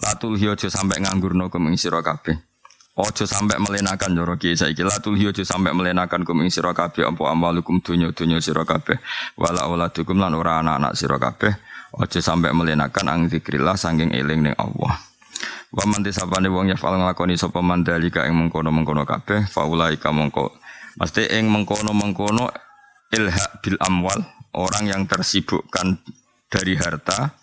Latul hiyo aja sampai nganggurno kum ing sira kabeh. Aja sampai melenakan cara kiai saiki. Latul hiyo aja sampai melenakan kum sira kabeh apa amalukum dunya-dunya sira kabeh. Wala auladukum lan ora anak-anak sira kabeh. Aja sampai melenakan ang zikrillah sanging eling ning Allah. Wa man tisapane wong ya fal nglakoni sapa mandalika ing mengkono-mengkono kabeh faulaika mongko. Mesti ing mengkono-mengkono ilha bil amwal orang yang tersibukkan dari harta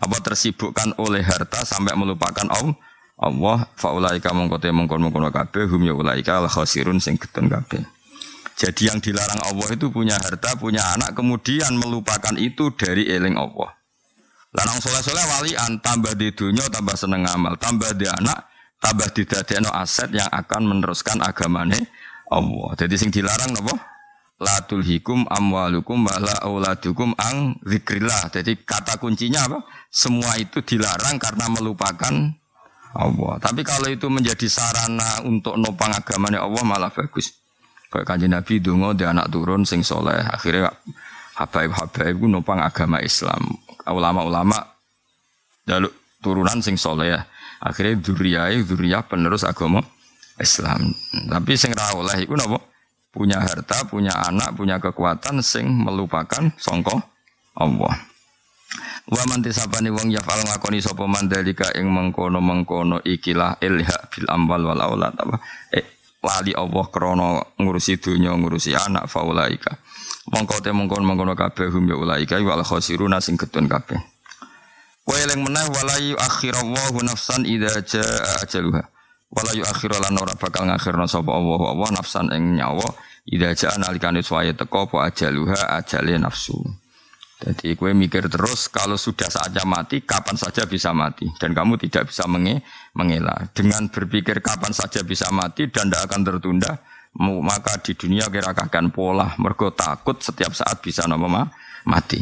apa tersibukkan oleh harta sampai melupakan Allah Allah? Faulaika mongkote mongkon mongkon kabeh hum ya ulaika al khasirun sing getun kabeh. Jadi yang dilarang Allah itu punya harta punya anak kemudian melupakan itu dari eling Allah. Lanang soleh soleh walian tambah di dunia tambah seneng amal tambah di anak tambah di no aset yang akan meneruskan agamane Allah. Jadi sing dilarang apa la tulhikum amwalukum wala auladukum ang zikrillah. Jadi kata kuncinya apa? Semua itu dilarang karena melupakan Allah. Tapi kalau itu menjadi sarana untuk nopang agamanya Allah malah bagus. Kayak kanji Nabi dungo dia anak turun sing soleh. Akhirnya habaib-habaib itu nopang agama Islam. Ulama-ulama jaluk turunan sing soleh ya. Akhirnya duriyai, duriyah penerus agama Islam. Tapi sing ra oleh iku? Punya harta, punya anak, punya kekuatan sing melupakan songko Allah. Wa man tisabani wong yafal ngakoni sapa mandalika ing mengkono-mengkono ikilah ilha bil amwal wal aulad apa eh wali Allah krana ngurusi dunya ngurusi anak faulaika. Mongko te mengkono-mengkono kabeh hum ya ulaika wal khosiruna sing ketun kabeh. Wa eling meneh wala yu akhirallahu nafsan idza jaa ajaluha wala yu akhir lan ora bakal ngakhirna sapa Allah Allah nafsan ing nyawa. Ida jaa nalikane suwaye teko apa ajaluha ajale nafsu. Jadi kue mikir terus kalau sudah saatnya mati kapan saja bisa mati? Dan kamu tidak bisa menge mengelak dengan berpikir kapan saja bisa mati dan tidak akan tertunda maka di dunia kira akan pola mergo takut setiap saat bisa nama mati.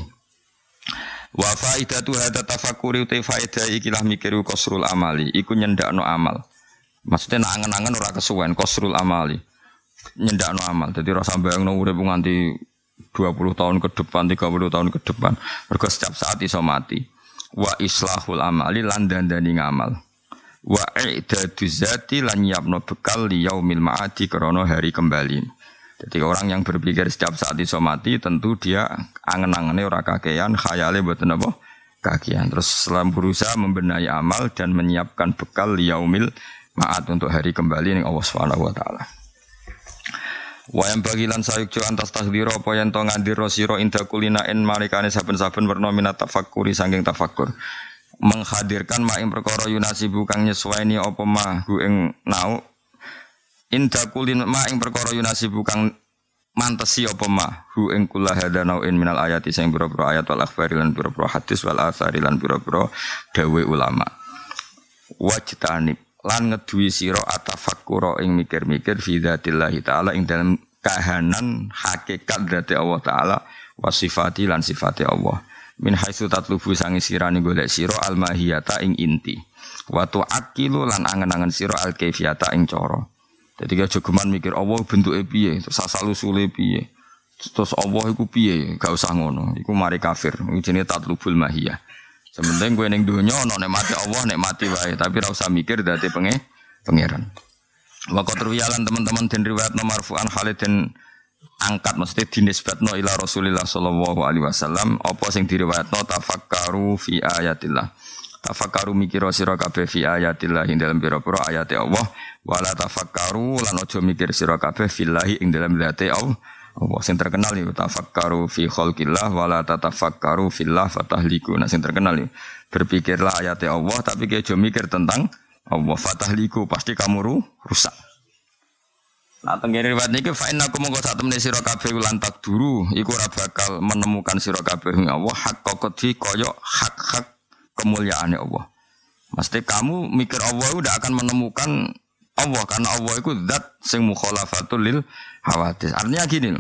Wa faidatu hadza tafakkuri utai faidah ikilah mikiru kosrul amali. Iku nyendakno amal Maksudnya nak angen-angen ora kesuwen kosrul amali. Nyendakno amal. Jadi rasa bayangno urip nganti 20 tahun ke depan, 30 tahun ke depan. Mergo setiap saat iso mati. Wa islahul amali lan dandani ngamal. Wa i'dadu zati lan nyiapno bekal li yaumil ma'adi krana hari kembali. Jadi orang yang berpikir setiap saat iso mati tentu dia angen-angene ora kakean, khayale mboten apa kakean. Terus selam berusaha membenahi amal dan menyiapkan bekal yaumil maat untuk hari kembali ning Allah Subhanahu wa taala. Wa yang bagilan sayuk antas tasdiro apa yang to ngandiro sira inda kulina en malikane saben-saben werna minat tafakkuri saking tafakkur. Menghadirkan ma ing perkara yunasi bukan nyesuaini apa ma hu ing nau inda kulin ma ing perkara yunasi bukan mantesi apa ma hu ing kula hada nauin minal ayati sing pira-pira ayat wal akhbari lan pira-pira hadis wal athari lan pira-pira dawe ulama. Wajtanib lan ngeduwi sira atafakkura ing mikir-mikir fi dzatillahi taala ing dalam kahanan hakikat dzati Allah taala wa sifati lan sifati Allah. Min haitsu tatlubu sangi sirani golek sira al mahiyata ing inti. Wa tuakilu lan angen-angen sira al kaifiyata ing cara. Dadi jogeman mikir Allah bentuke piye? Terus asal usule piye? Terus Allah iku piye? Gak usah ngono. Iku mari kafir. Jenenge tatlubul mahiyah Sementing gue neng dunia no mati Allah mati wae, tapi rasa mikir dari penge pangeran. Waktu terwialan teman-teman dan riwayat nomor fuan Khalid dan angkat mesti dinisbatno ila Rasulillah sallallahu alaihi wasallam. Apa sing diriwayatno? Tafakkaru fi ayatillah. Tafakkaru mikir sira kabeh fi ayatillah ing dalam pira-pira ayat Allah. Wala tafakkaru lan aja mikir sira kabeh fillahi ing dalam zate Allah Allah sing terkenal ya tafakkaru fi khalqillah wala tatafakkaru fillah fatahliku. Nah sing terkenal ya berpikirlah ayat Allah tapi kayak mikir tentang Allah fatahliku pasti kamu ru, rusak. Nah tenggiri riwayat niki fa inna aku mongko sak temene sira kabeh lantak duru iku ora bakal menemukan sira kabeh Allah hak kokoti koyo hak-hak kemuliaane Allah. Mesti kamu mikir Allah udah akan menemukan Allah karena Allah itu zat sing mukhalafatul lil hawadis. Artinya gini.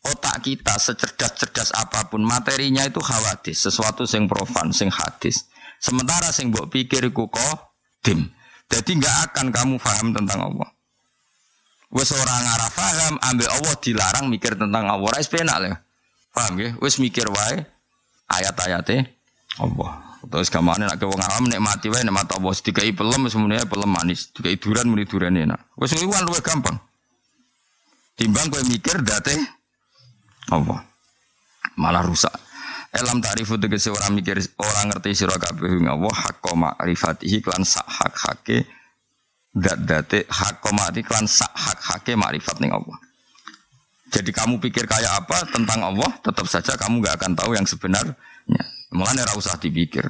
Otak kita secerdas-cerdas apa pun materinya itu hawadis, sesuatu sing profan, sing hadis. Sementara sing mbok pikir iku dim. Jadi nggak akan kamu paham tentang Allah. Wes orang arah paham, ambil Allah dilarang mikir tentang Allah. Rais penak lah. Paham ya? Wes mikir wae ayat-ayatnya Allah. Terus gamane nek wong awam nikmati wae nikmat Allah dikai pelem semuanya pelem manis, dikai duran muni duran enak. Wis kuwi kan gampang. Timbang kowe mikir date Allah. Malah rusak. Elam ta'rifu tegese orang mikir orang ngerti sira kabeh Allah hakka ma'rifatihi klan sak hak hake dat date hakka ma'rifati klan sak hak hake ma'rifat ning Allah. Jadi kamu pikir kayak apa tentang Allah, tetap saja kamu nggak akan tahu yang sebenarnya. Mulane ora usah dipikir.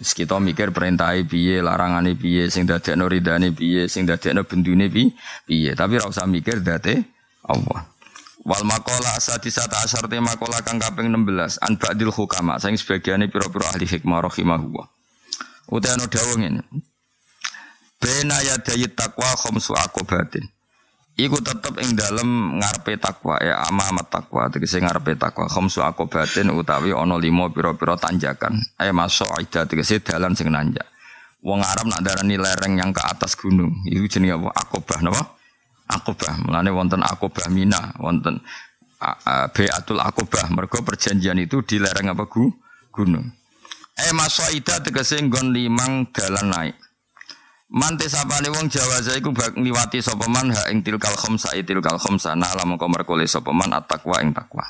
Kita mikir perintah piye, larangane piye, sing dadekno ridane piye, sing dadekno bendune piye. Tapi ora usah mikir date Allah. Wal makola sadisata asar te makola kang kaping 16 an ba'dil hukama sing sebagiane pira-pira ahli hikmah rahimahullah. Ana dawuh ngene. Bena ya dayit takwa khamsu akobatin. Iku tetep ing dalam ngarepe takwa ya amat takwa. Tegese ngarepe takwa khamsu akobatin utawi ana lima pira-pira tanjakan. Eh masoida tegese dalan sing nanjak. Wong Arab nak darani lereng yang ke atas gunung. Iku jenenge apa? Akobah napa? Akobah. Mulane wonten akobah mina wonten Beatul akobah. Mergo perjanjian itu di lereng apa gu gunung. Eh masoida tegese nggon limang dalan naik Mante sapane wong Jawa saya iku bak ngliwati sapa man ha ing tilkal khamsa tilkal khamsa nah lamun kok merkole sapa man at-taqwa ing takwa.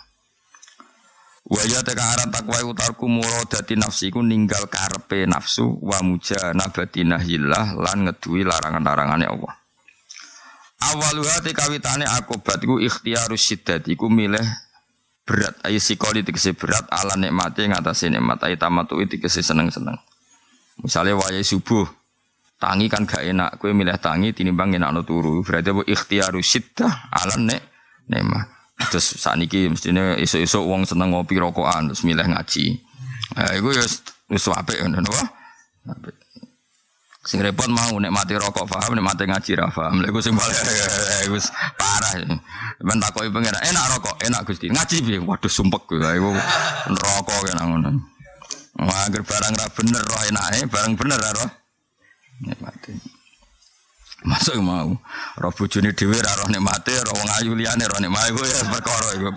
Wa ya teka aran takwa utarku dadi nafsi iku ninggal karepe nafsu wa mujanabati nahyillah lan ngeduwi larangan-larangane Allah. Awaluha te kawitane akobat iku ikhtiarus syiddat iku milih berat ayo sikoli tegese berat ala nikmate ngatasi nikmat ayo tamatu tegese seneng-seneng. Misalnya wayai subuh Tangi kan gak enak, kue milih tangi tinimbang enak no turu. Berarti apa ikhtiaru siddah alam nek nema. Terus saat ini mestinya isu-isu uang seneng ngopi rokokan terus milih ngaji. Eh, itu ya wis apik ngono apa? Sing repot mau nek mati rokok paham, nek mati ngaji ra paham. Lha iku sing paling wis parah. Men takoki pengen enak rokok, enak Gusti. Ngaji piye? Waduh sumpek kuwi. Iku rokok kena ngono. Wah, barang ra bener roh enake, barang bener ra roh nikmati. Masuk mau, roh bojone dhewe ora roh nikmate, roh wong ayu liyane roh nikmate ya perkara iku.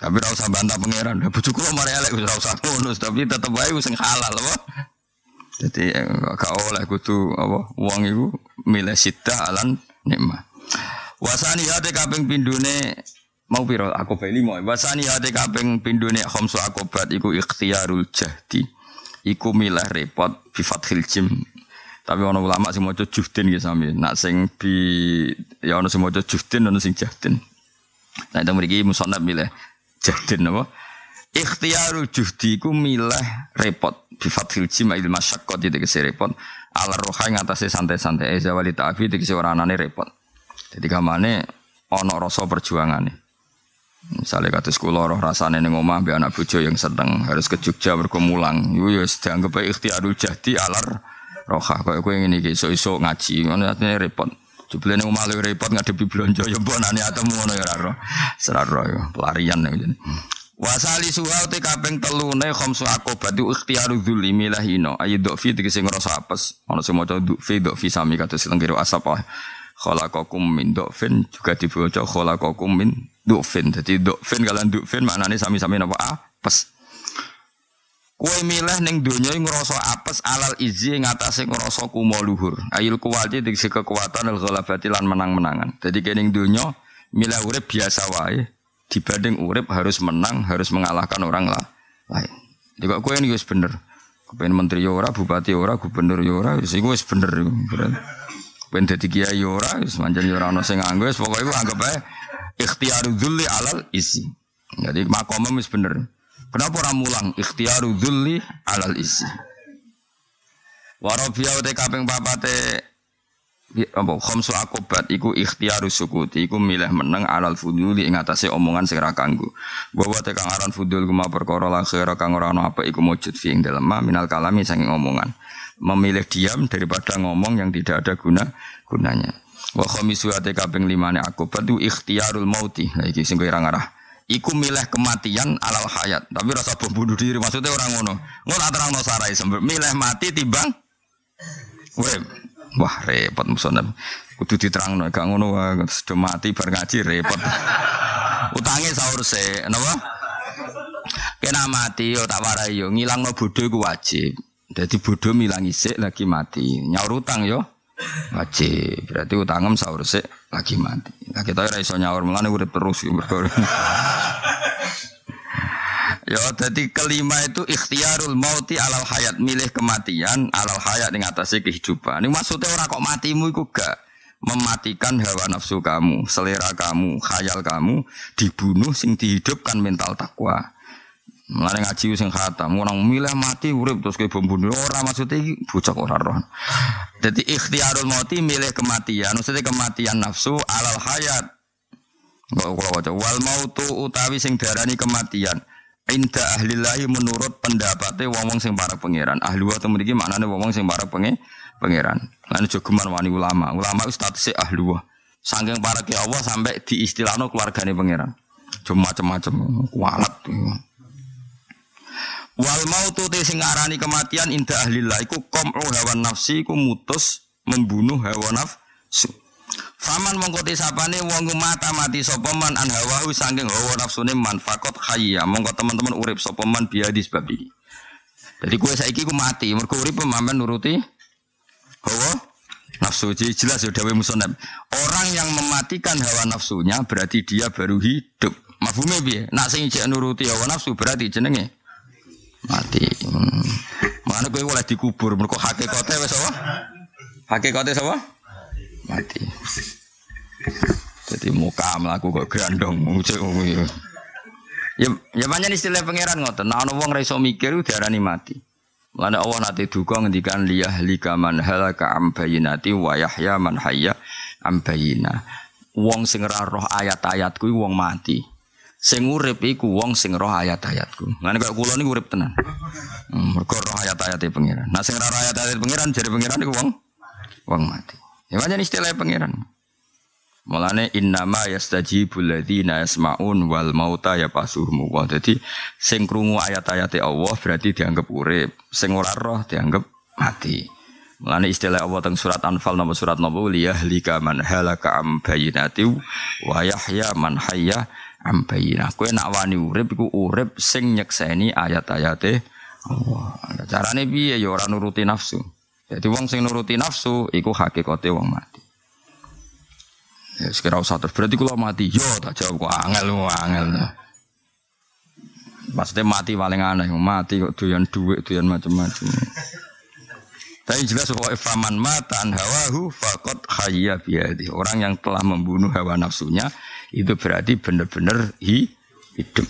Tapi ora usah bantah pangeran. Bojoku kok mari elek ora usah ngono, tapi tetep wae sing halal apa. Jadi eh, gak oleh kudu apa wong iku milih sita alan nikmat. Wasani hati kaping pindune mau piro aku beli mau. Wasani hati kaping pindune khamsu akobat iku ikhtiarul jahdi iku milah repot bi fathil jim. Tapi ana ulama sing maca juhdin ya sami. Nak sing bi ya ana sing maca juhdin ana sing jahdin. Nah itu mriki musannaf milih jahdin apa? Ikhtiarul juhdi iku milah repot bi fathil jim il masyaqqat kese repot. Ala roha ing atase santai-santai zawali ta'fi iki ora anane repot. Jadi kamane ana rasa perjuangane. Misalnya kata sekolah roh rasanya neng omah be anak bojo yang sedang harus ke Jogja berkemulang. Yo yo dianggap ikhtiarul jadi alar roha. Kau kau yang ini iso ngaji, mana artinya repot. Coba neng omah lebih repot ngadepi belanja yo bonane atau ngono ya roh. Seraro yo pelarian nih. Wasali suha te kaping telune khamsu akobat itu ikhtiaru dzulimi lahino. Ayo dok fi tegese ngrasa apes. Ana sing maca dok fi dok fi sami sing kira asap ah. Khalaqakum min dokfin juga dibaca khalaqakum min dokfin. Jadi dokfin kalian dokfin maknanya sami-sami napa apes. Kue milih neng dunia yang ngerasa apes alal izi ngatasi ngerasa kumo luhur. Ayil kuwati diksi kekuatan al ghalabati lan menang-menangan. Jadi kening dunia milih urip biasa wae dibanding urip harus menang, harus mengalahkan orang lah lain. Jadi kue ini wis bener. Kepen menteri ora, bupati ora, gubernur ora, wis iku wis bener. Ben dadi kiai ora wis manjen ora ana sing nganggo wis anggap ae ikhtiaru dzulli alal isi. Jadi makomem wis bener. Kenapa ora mulang ikhtiaru dzulli alal isi? Warabia ute kaping papate apa khamsul akobat iku ikhtiaru sukuti iku milih meneng alal fuduli ing atase omongan sing ra kanggo bahwa tekang aran fudul kuma perkara la khaira kang ora ana apa iku mujud fi ing dalem minal kalami saking omongan memilih diam daripada ngomong yang tidak ada guna gunanya wa khamisu ate kaping limane akobat itu ikhtiarul mauti nah iki sing kowe ngarah iku milih kematian alal hayat tapi rasa bunuh diri maksudnya orang ngono ngono terang no sarai milih mati timbang urip Wah repot musonan. Kudu diterangno gak ngono wae sudah mati bar ngaji repot. Utange sahur se, napa? Kena mati yo tak warai yo ngilangno bodho iku wajib. Jadi bodho milang isik lagi mati. Nyaur utang yo wajib. Berarti utangem sahur sik lagi mati. Lah kita ora iso nyaur mulane urip terus. Ya, jadi kelima itu ikhtiarul mauti alal hayat, milih kematian alal hayat dengan atasnya kehidupan. Ini maksudnya orang kok matimu itu gak mematikan hawa nafsu kamu, selera kamu, khayal kamu dibunuh sing dihidupkan mental takwa. Mulane ngaji sing khatam, orang milih mati urip terus kayak bom bunuh orang maksudnya iki bocah ora roh. Jadi ikhtiarul mauti milih kematian, maksudnya kematian nafsu alal hayat. Kula waca wal mautu utawi sing darani kematian Inda ahlillahi menurut pendapatnya wong-wong sing para pangeran. Ahli wa temen iki maknane wong-wong sing para penge pangeran. Lan jogeman wani ulama. Ulama itu statusnya ahli wa. Saking para ke Allah sampai diistilahno keluargane pangeran. Cuma macam-macam kualat. Wal mautu te sing arani kematian inda ahlillah iku qam'u hawa nafsi iku mutus membunuh hawa nafsu. Faman mongko sapane wong mata mati sapa man an hawahu saking hawa nafsune man fakot hayya mongko teman-teman urip sapa man biya di sebab iki. Jadi kue saiki ku mati mergo urip pemamen nuruti hawa nafsu jelas ya dawe musonab. Orang yang mematikan hawa nafsunya berarti dia baru hidup. Mafhume piye? Nak sing nuruti hawa nafsu berarti jenenge mati. Hmm. Mana kowe oleh dikubur mergo hakikate wis apa? Hakikate sapa? mati. Jadi muka melaku kok grandong ya. Ya ya banyak istilah pangeran ngoten. Nah ana wong ra iso mikir diarani mati. Mulane Allah nate duka ngendikan liyah lika man halaka am bayinati wa yahya man hayya am bayina. Wong sing roh ayat-ayatku wong mati. Sing urip iku wong sing roh ayat-ayatku. Mulane kok kula niku urip tenan. Hmm, mergo roh ayat-ayate pangeran. Nah sing roh ayat-ayat pangeran jare pangeran iku wong wong mati. Ya macam istilah pangeran. Mulane innama yastajibul ladzina yasmaun wal mauta ya pasuhmu. Wah, dadi sing krungu ayat-ayat Allah berarti dianggap urip, sing ora roh dianggap mati. Mulane istilah Allah teng surat Anfal nomor surat nomor liyahlika man halaka am bayinati wa yahya man hayya am bayinah. Kowe nak wani urip iku urip sing nyekseni ayat-ayate Allah. Carane piye ya ora nuruti nafsu. Jadi wong sing nuruti nafsu iku hakikate wong mati. Ya sekira usah terus berarti kula mati. Yo tak jawab kok angel angel. Maksudnya mati paling aneh, mati kok doyan duit, doyan macam-macam. Tapi jelas bahwa faman matan hawahu fakot hayya biadi. Orang yang telah membunuh hawa nafsunya itu berarti benar-benar hidup.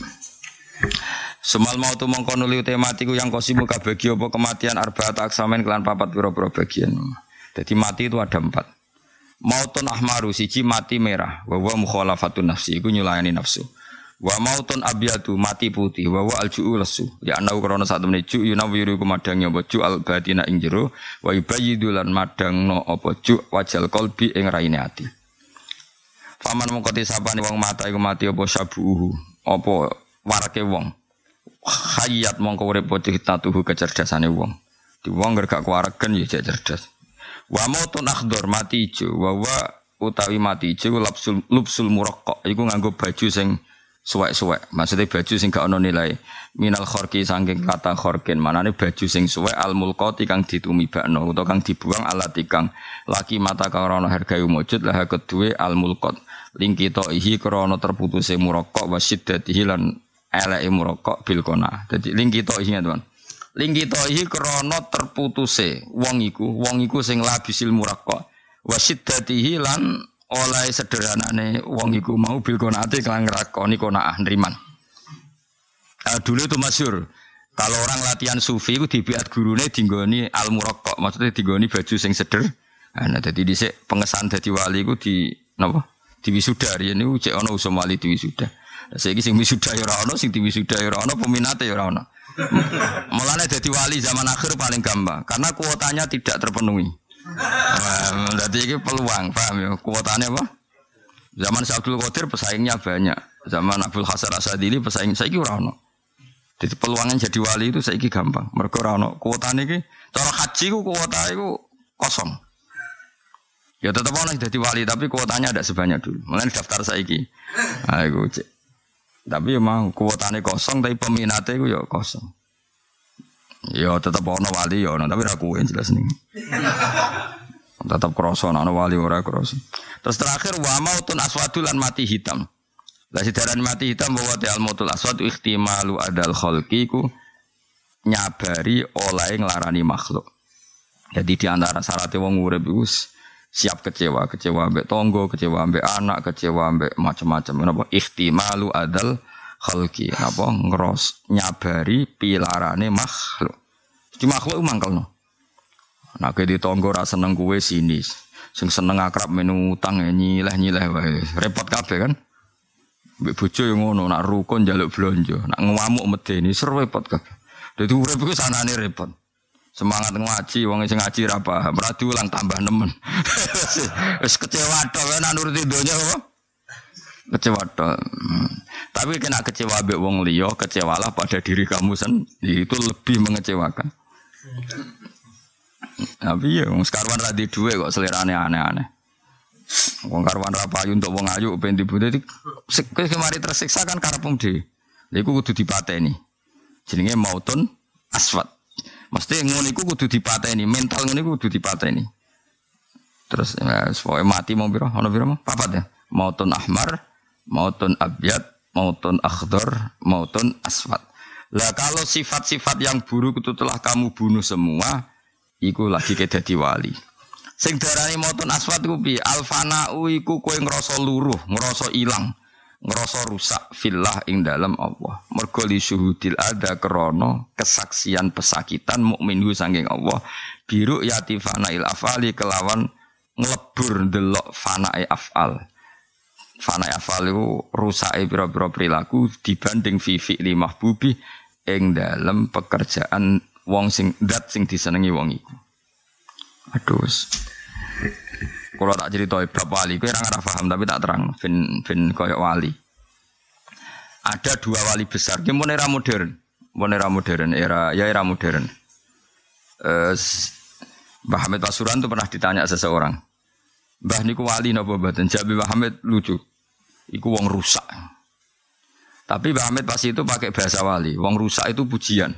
Semal mau tu mongko tematiku yang kosimu kabagi apa kematian arbaat aksamen kelan papat pira-pira bagian. Jadi mati itu ada empat. Mautun ahmaru siji mati merah, wa wa mukhalafatun nafsi iku nyulayani nafsu. Wa mautun abyadu mati putih, wa wa alju'u lesu. Ya anau krana sak temene ju yunawiru kumadang apa ju al batina ing jero, wa ibayyidu madangno apa ju wajal qalbi ing raine ati. Faman mongko tisapane wong mata iku mati apa sabuhu, apa warake wong hayat mongko urip tatuhu kecerdasane wong. Di wong gak kuaregen ya cerdas. Wa mautun akhdar mati ijo wa wa utawi mati ijo lapsul lupsul muraqqaq iku nganggo baju sing suwek-suwek. Maksudnya baju sing gak ono nilai. Minal khorki saking kata khorkin. Manane baju sing suwek al mulqati kang ditumibakno utawa kang dibuang alat kang laki mata ora harga wujud lah kedue al mulqat. Lingkito ihi krana terputuse muraqqaq wa siddatihi lan eleke murokok bil kona. Dadi ling kita isinya teman. Ling kita iki krana terputuse wong iku, wong iku sing labisil murakok. Wasiddatihi lan oleh sederhanane wong iku mau bil konate kelang nglakoni konaah nriman. Uh, dulu itu masyur. Kalau orang latihan sufi itu dibiat gurune dinggoni al murokok, maksudnya dinggoni baju sing seder Nah, jadi dhisik pengesan dadi wali ku di napa? Di wisuda riyen niku usum wali di wisuda. Lah saiki sing wisuda ya ana, sing di wisuda ya ora ana, peminate ya ora ana. Dadi wali zaman akhir paling gampang karena kuotanya tidak terpenuhi. Jadi ini peluang, paham ya? Kuotanya apa? Zaman Abdul Qadir pesaingnya banyak. Zaman Abdul Hasan Asadili pesaing saiki ora ono. Jadi peluangnya jadi wali itu saiki gampang. Mereka ono. Kuotane iki cara haji ku kuota iku kosong. Ya tetap ono jadi wali tapi kuotanya ada sebanyak dulu. Mulai daftar saiki. Nah, iku cek. Tapi ya mau kuotane kosong tapi peminatnya iku ya kosong. Ya tetap ono wali ya ono tapi ra kuwe jelas nih. tetap kroso ono wali ora kroso. Terus terakhir wa mautun aswadul lan mati hitam. Lah sidaran mati hitam bahwa al mautul aswad ihtimalu adal khalqi ku nyabari oleh nglarani makhluk. Jadi di antara syaratnya wong urip iku siap kecewa, kecewa ambek tonggo, kecewa ambek anak, kecewa ambek macam-macam. Napa ihtimalu adal khalqi. Napa ngeros nyabari pilarane makhluk. Di makhluk mangkel no. Nah, di tonggo rasa seneng kue sinis. Sing seneng akrab menu utang ya nyileh-nyileh wae. Repot kabeh kan. Mbek bojo yang ngono, nak rukun jaluk blonjo, nak ngamuk medeni seru repot kabeh. Dadi urip iku sanane repot. Semangat ngaji, wong sing ngaji ra paham, ora diulang tambah nemen. Wis kecewa tok nak nuruti donya apa? Kecewa tok. Hmm. Tapi kena kecewa mbek wong liya, kecewalah pada diri kamu sendiri. Itu lebih mengecewakan. Tapi ya wong sekarwan ra duwe kok selerane aneh-aneh. Wong karwan ra payu untuk wong ayu ben dibutuh kowe kemari tersiksa kan karepmu dhewe. Lha iku kudu dipateni. Jenenge mautun aswat. Mesti ngono iku kudu dipateni, mental ngono iku kudu dipateni. Terus ya, supaya mati mau biro, ono biro mau papat ya. Mautun ahmar, mautun abyad, mautun akhdar, mautun aswat. Lah kalau sifat-sifat yang buruk itu telah kamu bunuh semua, iku lagi ke dadi wali. Sing darani mautun aswat ku piye? Alfanau iku kowe ngrasa luruh, ngrasa ilang, ngrasa rusak fillah ing dalam Allah. Mergo li syuhudil ada krana kesaksian pesakitan mukminhu saking Allah. Biru yati fanail afali kelawan nglebur delok fanae afal. Fanae afal iku rusake pira-pira perilaku dibanding fifi limah bubi ing dalam pekerjaan wong sing dat sing disenengi wong iku. Aduh. Kalau tak cerita bab wali, gue orang paham tapi tak terang. Fin fin koyok wali. Ada dua wali besar. Gimana era modern, Gimana era modern, era ya era modern. Uh, Mbah Hamid Pasuran tuh pernah ditanya seseorang. Mbah niku wali napa mboten? Jawab Mbah Hamid lucu. Iku wong rusak. Tapi Mbah Hamid pas itu pakai bahasa wali. Wong rusak itu pujian.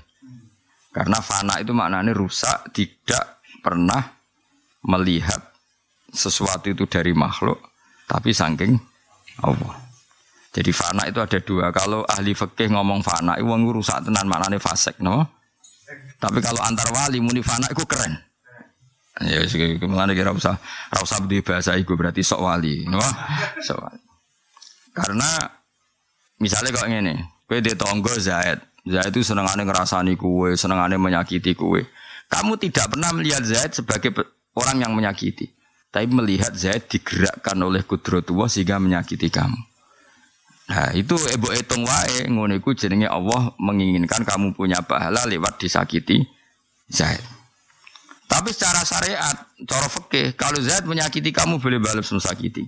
Karena fana itu maknanya rusak, tidak pernah melihat sesuatu itu dari makhluk, tapi saking Allah. Jadi fana itu ada dua. Kalau ahli fikih ngomong fana, itu wong rusak tenan maknane fasik, no? Tapi kalau antar wali muni fana itu keren. Ya, ke mana kira usah, usah di bahasa itu berarti sok wali, no? Sok wali. Karena misalnya kok ini, kue di tonggo Zaid, Zaid itu senengannya ngerasani kue, senengannya menyakiti kue. Kamu tidak pernah melihat Zaid sebagai orang yang menyakiti. Tapi melihat Zaid digerakkan oleh kudrotullah sehingga menyakiti kamu. Nah itu ebo etong wae ngono iku jenenge Allah menginginkan kamu punya pahala lewat disakiti Zaid. Tapi secara syariat, cara fikih, kalau Zaid menyakiti kamu boleh balas mensakiti.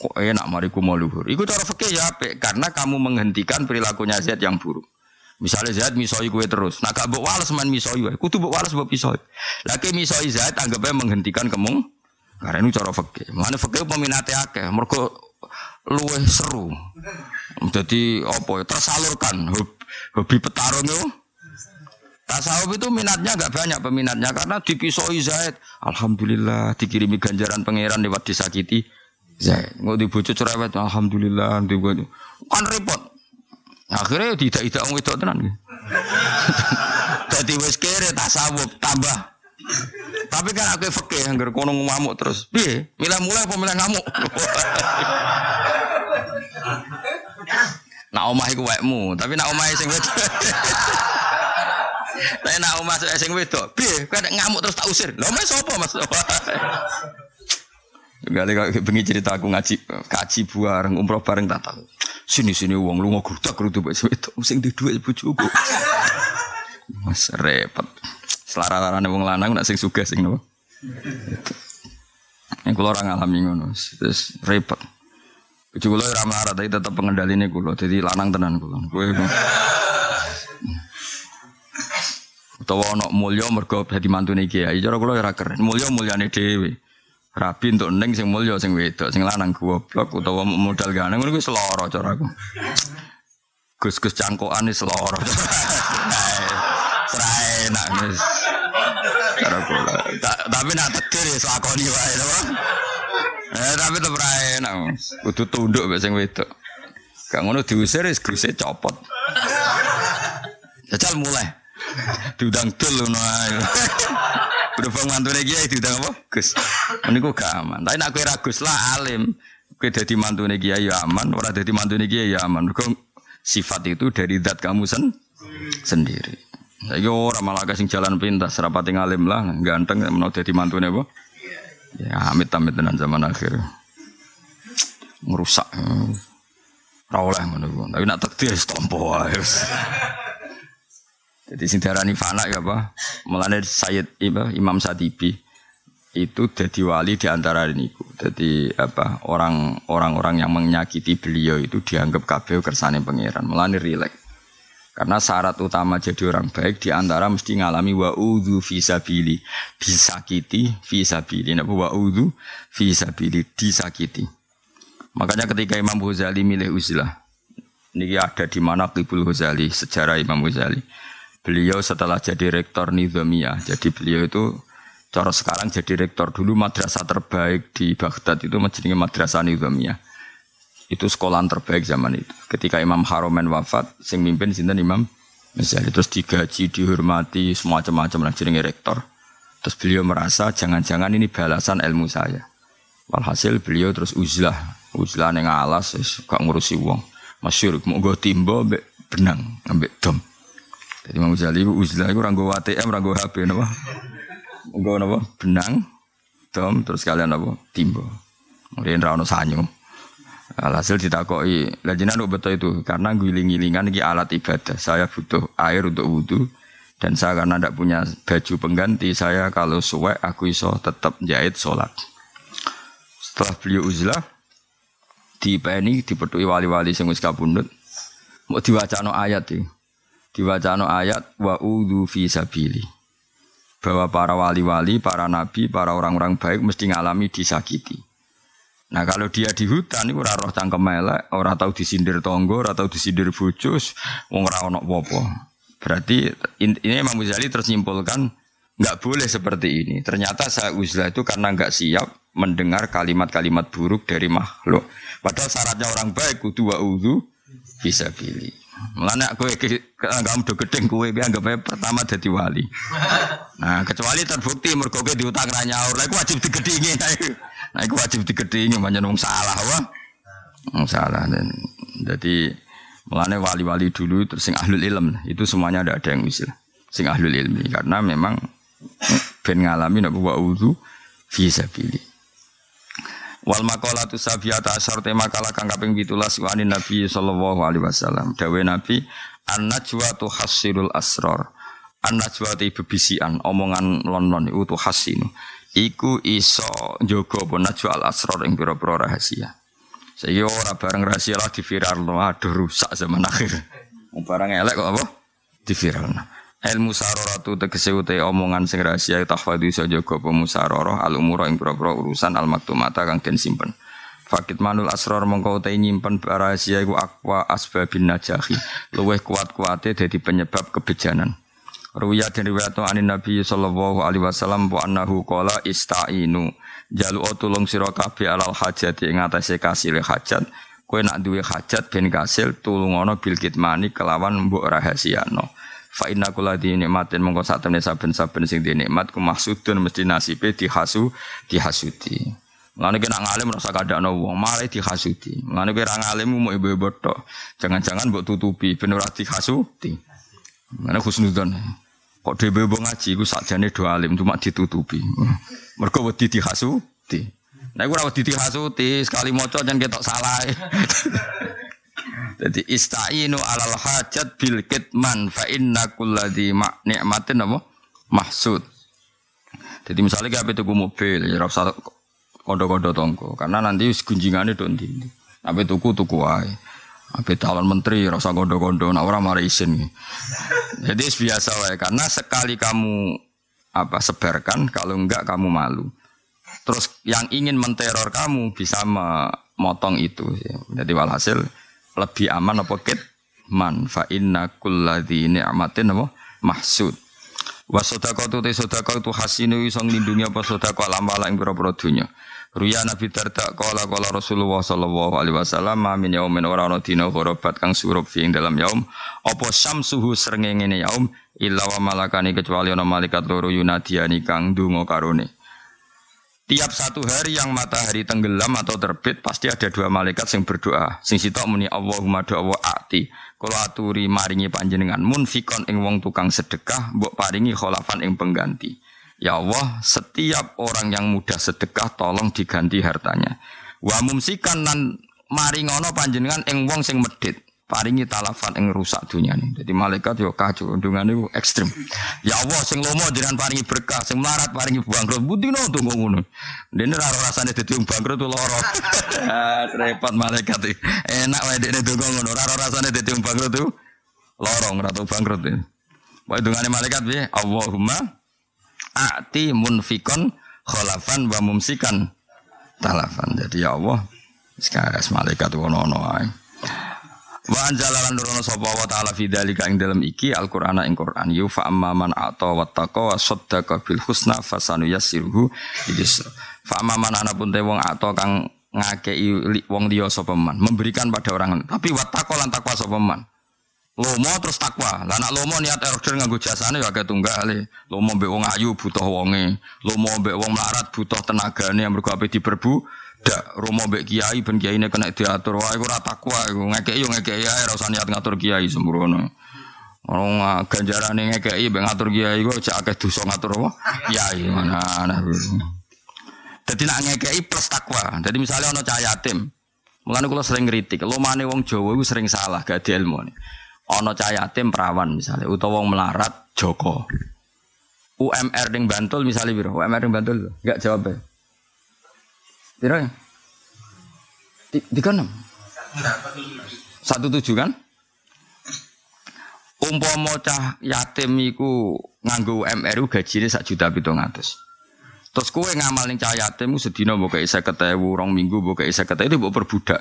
Kok enak mariku mau luhur. Iku cara fikih ya apik karena kamu menghentikan perilakunya Zaid yang buruk. Misalnya Zaid misoi kue terus, nah gak bawa walas main misoi wae, kudu bawa walas bawa pisoi. Lagi misoi Zaid anggapnya menghentikan kemung karena ini cara fakir. Mana fakir peminatnya akeh. Mereka luweh seru. Jadi apa ya tersalurkan hobi petarung itu. Tasawuf itu minatnya agak banyak peminatnya karena dipisoi Zaid. Alhamdulillah dikirimi ganjaran pangeran lewat disakiti Zaid. Nggak dibujuk cerewet. Alhamdulillah. Kan repot. Akhirnya tidak tidak ngomong itu tenan. Jadi wes kere tasawuf tambah tapi kan aku fakih yang kono ngamuk terus. Piye? Milih mulai apa milih ngamuk? nak omah iku wekmu, tapi nak omah sing wedok. Tapi nak masuk sing wedok, piye? Kowe ngamuk terus tak usir. Lho mas sapa Mas? Kali kok bengi cerita aku ngaji kaji bareng umroh bareng tak tahu. Sini sini uang lu ngogudak rutu wis wedok sing di dhuwit bojoku. Mas repot. Selara-larane wong lanang nak sing sugih sing nopo. Yang kula ora ngalami ngono. Terus repot. Bojo kula ora melarat tapi tetep pengendaline kula. Dadi lanang tenan kula. Kowe utawa ana mulya mergo dadi mantune kiai. Cara kula ora keren. Mulya mulyane dhewe. Rabi untuk neng sing mulya sing wedok, sing lanang goblok utawa modal gane ngono kuwi seloro caraku. Gus-gus cangkokan seloro. Wis. Cara kula. Tapi nak tegir ya lakoni wae to. Eh tapi tetep ra enak. Kudu tunduk mek sing wedok. Gak ngono diusir wis guse copot. Jajal mulai. Diundang dul ngono ae. Berhubung mantune kiai diundang apa? Gus. Meniku gak aman. Tapi nak kowe ra lah alim. Kowe dadi mantune kiai ya aman, ora dadi mantune kiai ya aman. Mergo sifat itu dari zat kamu sen sendiri. Saiki ora malah sing jalan pintas, rapati ngalim lah, ganteng menawa dadi mantune apa? Ya amit-amit tenan zaman akhir. Ngerusak. Ora oleh ngono Tapi nak takdir stompo wae. Jadi sing diarani fana ya apa? Mulane Sayyid Imam Satibi itu jadi wali di antara ini. Jadi apa orang orang yang menyakiti beliau itu dianggap kabeh kersane pangeran. Mulane rileks. Karena syarat utama jadi orang baik di antara mesti ngalami wa udhu fisabili disakiti fisabili. Nah, wa udhu fisabili disakiti. Makanya ketika Imam Ghazali milih uzlah, ini ada di mana Qibul Ghazali, sejarah Imam Ghazali Beliau setelah jadi rektor Nizamiyah, jadi beliau itu cara sekarang jadi rektor dulu madrasah terbaik di Baghdad itu menjadi madrasah Nizamiyah. Itu sekolah terbaik zaman itu. Ketika Imam Haromen wafat, sing mimpin sinten Imam Misalnya terus digaji, dihormati, semacam-macam lah jadi rektor. Terus beliau merasa jangan-jangan ini balasan ilmu saya. Walhasil beliau terus uzlah, uzlah neng alas, gak ngurusi uang. Masyur, mau gue timbo, benang, ambek dom. Jadi Imam Ghazali uzlah itu ranggo ATM, ranggo HP napa? Nggo napa? Benang, dom terus kalian apa? Timbo. Kemudian ra ono sanyo. Alhasil ditakoki, lah jenengan betul itu karena giling-gilingan ini alat ibadah. Saya butuh air untuk wudhu dan saya karena tidak punya baju pengganti, saya kalau suwe aku iso tetap jahit sholat. Setelah beliau uzlah, di PNI dipetui wali-wali sing wis kabundut, mau diwacano ayat iki diwacano ayat wa udhu fi sabili bahwa para wali-wali, para nabi, para orang-orang baik mesti ngalami disakiti. Nah kalau dia di hutan itu roh cangkem elek, ora tahu disindir tonggo, ora tahu disindir bojos, wong ora ono apa Berarti ini Imam Ghazali tersimpulkan nggak boleh seperti ini. Ternyata saya uzlah itu karena nggak siap mendengar kalimat-kalimat buruk dari makhluk. Padahal syaratnya orang baik kudu wa udhu bisa pilih. Mulane kowe kamu do gedeng kowe anggap pertama jadi wali. Nah, kecuali terbukti mergo kowe diutang ra nyaur, lha iku wajib digedhingi. Nah, iku wajib digedhingi pancen wong salah wah. Wong salah dan jadi mulane wali-wali dulu terus sing ahlul ilm itu semuanya ada ada yang misil. Sing ahlul ilmi karena memang ben ngalami nek wa wudu fi sabilillah. Wal tu sabiyata asyar tema kala kang kaping 17 wani Nabi sallallahu alaihi wasallam. Dawe Nabi an-najwa tu hasirul asrar. An-najwa tu bebisian omongan lon-lon itu tu hasinu. Iku iso njogo apa najwa al asrar ing rahasia. Saya ora bareng rahasia lah di viral aduh rusak zaman akhir. Barang elek kok apa? Di viral. Ilmu saroratu tegese ute omongan sing rahasia tahfadhu iso jaga apa musararah al umura ing pira urusan al maktumata kang den simpen. Fakit manul asror mongko utai nyimpen rahasia iku akwa asbabin najahi luweh kuat-kuate dadi penyebab kebejanan. Ruya dan riwayat anin Nabi sallallahu alaihi wasallam wa annahu qala istainu jalu tulung sira alal hajat ing atase kasil hajat. Kowe nak duwe hajat ben kasil tulungono bil kitmani kelawan mbok rahasiano Fa inna kula di nikmatin mongko sak temne saben-saben sing di nikmat ku maksudun mesti nasibe dihasu dihasuti. Mulane kena ngalim rasa kadakno wong, malah dihasuti. Mulane kowe ra ngalim mau ibu-ibu. Jangan-jangan mbok tutupi ben ora dihasuti. Mulane husnudzon. Kok dhewe wong ngaji iku sakjane do alim cuma ditutupi. Mergo wedi dihasuti. Nah iku ora wedi dihasuti, sekali maca jan ketok salah. Jadi istainu alal hajat bil kitman fa inna kulladzi nikmatin apa? Mahsud. Jadi misalnya kayak tuku mobil, ya rasa kodo-kodo tongko, karena nanti gunjingannya do ndi. Apa tuku tuku wae. Apa calon menteri rasa kondo-kondo, nah orang marah isin. Jadi biasa wae karena sekali kamu apa sebarkan, kalau enggak kamu malu. Terus yang ingin menteror kamu bisa memotong itu. Jadi walhasil lebih aman apa kit man fa inna kulladzi ni'matin apa mahsud. Wa sadaqatu te sadaqah itu hasinu iso nglindungi apa sedekah lamala ing pira-pira donya. Ruya Nabi Darda kala kala Rasulullah sallallahu alaihi wasallam min yaumin ora ana dina kang surup dalam yaum apa syamsuhu srengenge yaum illa wa malakani kecuali ana malaikat loro yunadiani kang ndonga karone. Tiap satu hari yang matahari tenggelam atau terbit pasti ada dua malaikat yang berdoa. Sing sitok muni Allahumma doa ati. Kalau aturi maringi panjenengan munfikon ing wong tukang sedekah mbok paringi kholafan ing pengganti. Ya Allah, setiap orang yang mudah sedekah tolong diganti hartanya. Wa mumsikan nan maringono panjenengan ing wong sing medit. Paringi talafan ing rusak dunia ini. Jadi malaikat yo kacau, undungan itu ekstrim. Ya Allah, sing lomo jangan paringi berkah, sing melarat paringi bangkrut. Budi no tuh ngono. Dene raro rasane dadi wong bangkrut tuh loro. Repot malaikat iki. Enak wae dene donga ngono, raro rasane dadi wong bangkrut tuh lorong ratu bangkrut. Wae dungane malaikat piye? Allahumma ati munfikon kholafan wa mumsikan talafan. Jadi ya Allah, sekarang malaikat wono-wono. Wa anjalalan nurono sapa wa ta'ala fi dzalika ing dalem iki Al-Qur'an ing Qur'an yu fa amma man ata wa taqa wa saddaqa bil husna fasanu yassiruhu yusra. Fa amma man ana pun wong ata kang ngakei wong liya sapa man, memberikan pada orang tapi wa taqa lan takwa sapa man. Lomo terus takwa. Lah nak lomo niat order nganggo jasane ya akeh tunggale. Lomo mbek wong ayu butuh wonge. Lomo mbek wong melarat butuh tenagane yang mergo ape diperbu. Dak romo mbek kiai ben kiyaine kena diatur. Wah iku ora takwa iku. Ngekeki yo ngekeki ae ora usah niat ngatur kiai sembrono. Orang ganjarane ngekeki mbek ngatur kiai iku cak akeh dosa ngatur apa? Kiai mana ana. Dadi nak ngekeki plus takwa. Jadi misalnya ono cah yatim. Mulane kula sering kritik, lomane wong Jawa iku sering salah, gak ilmu. Ono cah yatim perawan misalnya, utawa wong melarat Joko. UMR ning Bantul misalnya biro, UMR ning Bantul enggak jawab ya. Biro ya? Tiga enam. Satu tujuh kan? Umpama cah yatim iku nganggo UMR gajine sak juta pitung atus. Terus kowe ngamal ning cah yatim sedina mbok kei 50.000, rong minggu mbok kei 50.000 itu mbok perbudak.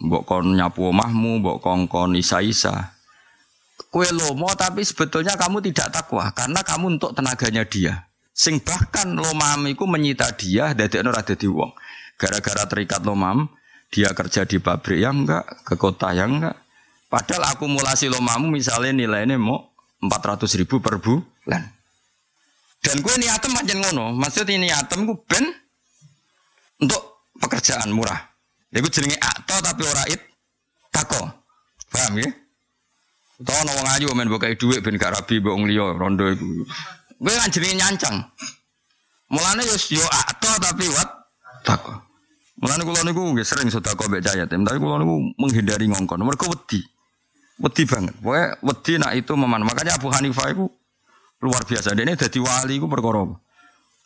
Mbok kon nyapu omahmu, mbok kongkon isa-isa. Kue lomo tapi sebetulnya kamu tidak takwa karena kamu untuk tenaganya dia. Sing bahkan lomam itu menyita dia dari ora dadi wong. Gara-gara terikat lomam, dia kerja di pabrik yang enggak, ke kota yang enggak. Padahal akumulasi lomamu misalnya nilainya mau 400 ribu per bulan. Dan gue niatem macam ngono, maksudnya niatem gue ben untuk pekerjaan murah. Ya gue jenenge akto tapi ora it tako. Paham ya? Ana wong ayu men bokai dhuwit ben gak rabi mbok liya rondo iku. Kowe kan jenenge nyancang. Mulane yo yo akto tapi wat tako. Mulane kula niku nggih sering sedekah mbek cahaya tim, tapi kula niku menghindari ngongkon. Mergo wedi. Wedi banget. Pokoke wedi nak itu meman. Makanya Abu Hanifah itu luar biasa. Dia ini jadi wali itu perkara.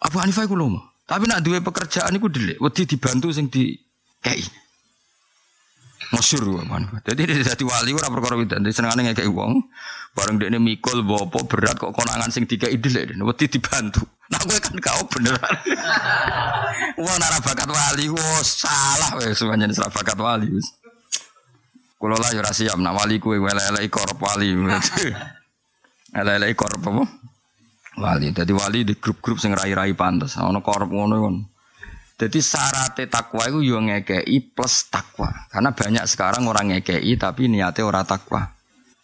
Abu Hanifah itu lomo. Tapi nak duwe pekerjaan itu delik. Wedi dibantu sing di kei. Masyur Hanifah. Jadi dia jadi wali ora perkara widan. Senengane ngekei wong. Bareng dia ini mikul bopo berat kok konangan sing dikei delik. Wedi dibantu. Nah gue kan kau beneran. Wah nara bakat wali. Wah salah wes semuanya nara bakat wali. Wes. Kulo lah yo siap nak wali kuwe elek-elek korup wali. Elek-elek korup apa? Wali. Jadi wali di grup-grup sing rai-rai pantes. Ono korup ngono kon. Jadi syarat takwa itu yo ngekei plus takwa. Karena banyak sekarang orang ngekei tapi niatnya ora takwa.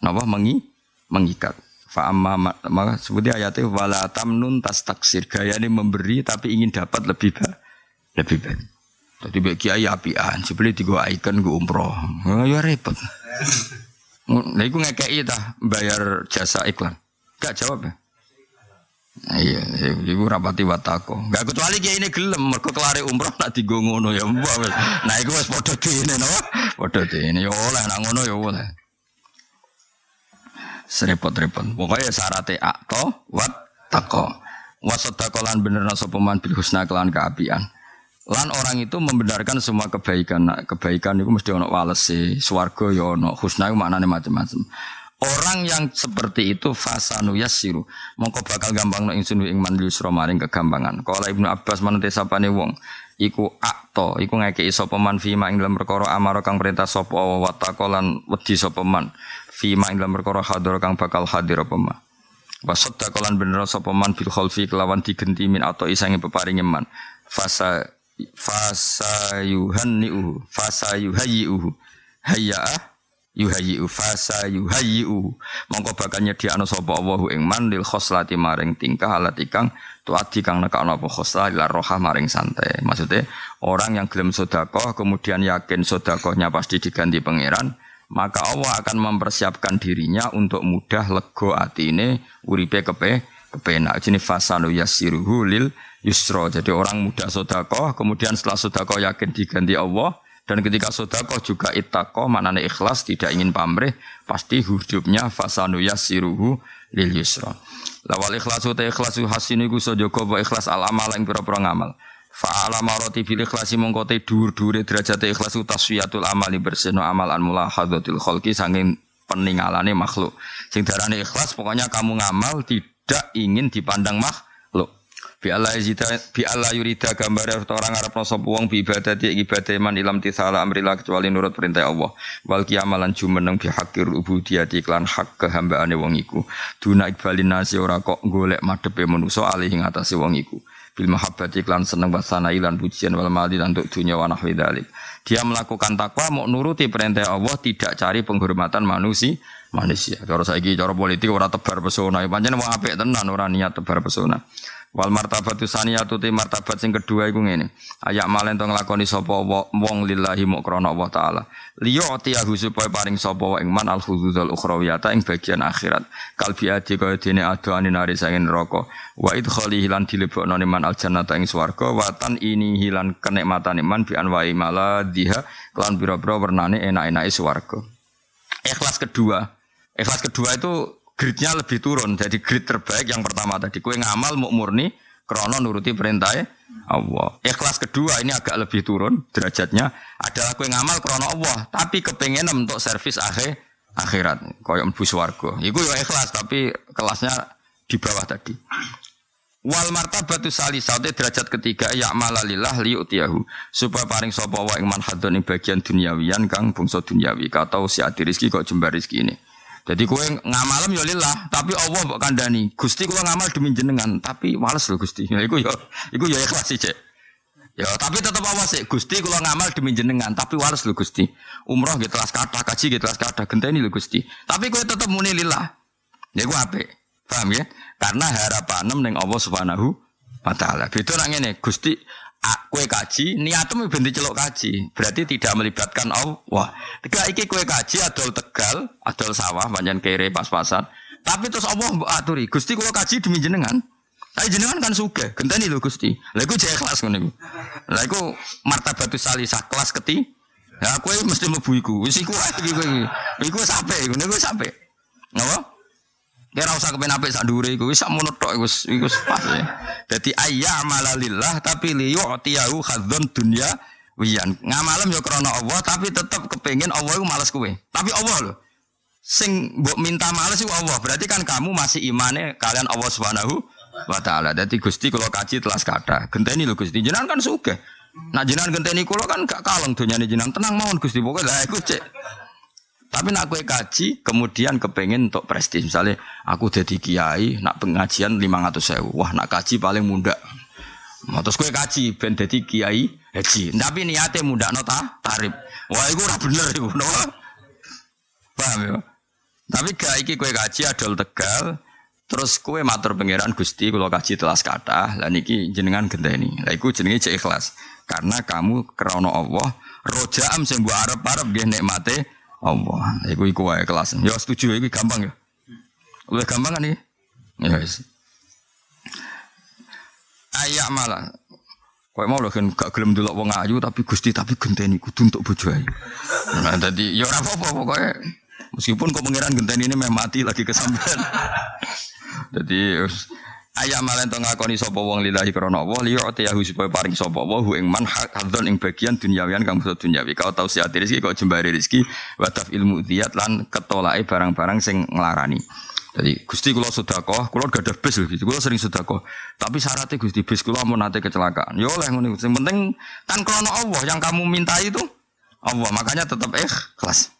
Napa mengi mengikat. Fa amma maka sebutnya ayatnya wala tamnun tas taksir. Gaya ini memberi tapi ingin dapat lebih baik. Lebih baik. Jadi bagi kiai apian, sebeli tiga icon gue umroh, ya repot. Nah, itu ngekei tah bayar jasa iklan, gak jawab ya. Iya, iku rapati watako. Enggak kecuali kiai ini gelem mergo kelare umroh nak digo ngono ya wis. Nah iku wis padha dene no. Padha dene ya oleh nak ngono ya oleh. Serepot-repot. Pokoknya syaratnya akto wat tako. Wasodako lan bener sapa man bil husna kelan keapian. Lan orang itu membenarkan semua kebaikan. Nah, kebaikan itu mesti ono walese, swarga ya ono, husna itu maknane macam-macam. Orang yang seperti itu fasanu yasiru. Mongko bakal gampang no ingsun ing man yusra maring kegampangan. Kala Ibnu Abbas manute sapane wong iku akto, iku ngekeki sapa man fima ing dalam perkara amara kang perintah sapa wa taqalan wedi sapa man fima ing dalam perkara hadir kang bakal hadir apa man. Wasodda kolan bener sapa man bil khalfi kelawan digenti min atau isange peparinge man. Fasa fasa yuhanniu fasa yuhayyi'uhu hayya yuhayyi'u fasa yuhayyi'u. Mongko bakal nyediakno sapa Allah ing man lil khoslati maring tingkah alat ikang tuati kang nekakno apa khoslah ila roha maring santai. Maksudnya orang yang gelem sedekah kemudian yakin sedekahnya pasti diganti pangeran maka Allah akan mempersiapkan dirinya untuk mudah lego atine uripe kepe kepenak. Jenis fasanu yasiruhu lil yusro jadi orang mudah sedekah kemudian setelah sedekah yakin diganti Allah dan ketika sodako juga itako, maknanya ikhlas, tidak ingin pamrih, pasti hidupnya fasanu yasiruhu lil yusra. Lawal ikhlasu ta ikhlasu hasini ku sojoko wa ikhlas al amal yang pira-pira ngamal. Fa'ala maroti bil ikhlasi mongkote dur-dure derajat ikhlasu taswiyatul amali berseno amal an mulahadatil khalqi sanging peningalane makhluk. Sing darane ikhlas pokoknya kamu ngamal tidak ingin dipandang makhluk. Bi Allah yurida bi Allah yurida gambar orang Arab sapa wong bi ibadati ibadah man ilam tisala amrila kecuali nurut perintah Allah. Wal kiamalan jumeneng bi hakir ubudiyati iklan hak kehambaane wong iku. Duna ikbalin nasi ora kok golek madepe manusa alih ing atase wong iku. Bil mahabbati iklan seneng wasana ilan pujian wal mali lan untuk dunya wa nahwi dalik. Dia melakukan takwa mau nuruti perintah Allah tidak cari penghormatan manusia manusia. Cara saiki cara politik ora tebar pesona. Pancen wong apik tenan ora niat tebar pesona. Wal martabatu saniyatu te martabat sing kedua iku ngene. Ayak malen to nglakoni sapa wong lillahi mu krana Allah taala. Liya atiyahu supaya paring sapa wa ing man al huzuzul ukhrawiyata ing bagian akhirat. Kalbi adi kaya dene adoane nari sangen neraka. Wa idkhali hilan dilebokno man al jannata ing swarga wa tan ini hilan kenikmatan man bi anwa'i maladhiha kelan pira-pira wernane enak-enake swarga. Ikhlas kedua. Ikhlas kedua itu gridnya lebih turun. Jadi grid terbaik yang pertama tadi kue ngamal mau murni krono nuruti perintah Allah. Ikhlas kedua ini agak lebih turun derajatnya adalah kue ngamal krono Allah, tapi kepengen untuk servis akhir akhirat koyo mlebu swarga. Iku ya ikhlas tapi kelasnya di bawah tadi. Wal martabatu salisate derajat ketiga ya malalillah liyutiyahu supaya paring sapa wa ing manhadun ing bagian duniawian kang bangsa duniawi kata si adi rezeki kok jembar rezeki ini. Jadi kue ngamalem ya lillah, tapi Allah mbok kandani. Gusti kue ngamal demi jenengan, tapi males loh Gusti. Ya iku ya, iku ya ikhlas sih. Ya, tapi tetap awas sih. Gusti kula ngamal demi jenengan, tapi males loh Gusti. Umroh gitu kelas kata, kaji gitu kelas kata, genteni lho Gusti. Tapi kue tetap muni lillah. Ya gue ape? Paham ya? Karena harapan neng Allah Subhanahu wa taala. Beda nang ngene, Gusti kue kaji, niatmu bentuk celok kaji, berarti tidak melibatkan Allah. Tiga iki kue kaji adol tegal, adol sawah, banyak kere pas-pasan. Tapi terus Allah aturi, gusti kue kaji demi jenengan. Tapi jenengan kan suka, genteni lho gusti. Lagu jaya kelas ngono Lagu martabatus salisah kelas keti. Ya kue mesti mlebu iku. Wis iku iki. Iku sampe, ngono iku sampe. Kira usah kepen apik sak dhuwure iku wis sakmono tok iku iku pas ya. Dadi ayya amalalillah tapi li yu'tiyahu khadzun dunya wiyan. Ngamalem ya krana Allah tapi tetep kepengin Allah iku males kowe. Tapi Allah lho. Sing mbok minta males iku Allah. Berarti kan kamu masih imane kalian Allah Subhanahu wa taala. Dadi Gusti kula kaji telas kata. Genteni lho Gusti. Jenengan kan sugih. Nah jenengan genteni kula kan gak kaleng donyane jenengan. Tenang mawon Gusti. Pokoke lah iku cek tapi nak kue kaji, kemudian kepengen untuk prestis. Misalnya, aku jadi kiai, nak pengajian lima ratus sewu. Wah, nak kaji paling muda. Mau terus kue kaji, ben jadi kiai haji. Tapi niatnya muda nota tarif. Wah, itu udah bener itu, no? Paham ya? Tapi gak iki kue kaji adol tegal. Terus kue matur pangeran Gusti kalau kaji telas kata, lah niki jenengan ini. Lah iku jenenge cek ikhlas. Karena kamu krono Allah, rojaam sing mbok arep-arep nggih nikmate Allah. Iku iku wae kelas. Ya setuju iku gampang ya. Lebih gampang kan iki? Ya wis. ayak malah Kau mau loh kan gak gelem dulu wong ayu tapi gusti tapi genteni kudu untuk bojo ayu. Nah tadi ya ora apa-apa pokoknya meskipun kau pengiran genteni ini memang mati lagi kesampean. Jadi ayat malah to ngakoni sapa wong lillahi krana Allah liya atiyahu supaya paring sapa wa hu ing man hadzon ing bagian duniawian kang basa duniawi. Kau tau siati rezeki kau jembari rezeki wa ilmu diat lan ketolake barang-barang sing nglarani. Jadi Gusti kula sedekah, kula gak ada bis lho, kula sering sedekah. Tapi syaratnya Gusti bis kula mau nate kecelakaan. Ya oleh ngono. Sing penting kan krono Allah yang kamu minta itu Allah, makanya tetap ikhlas.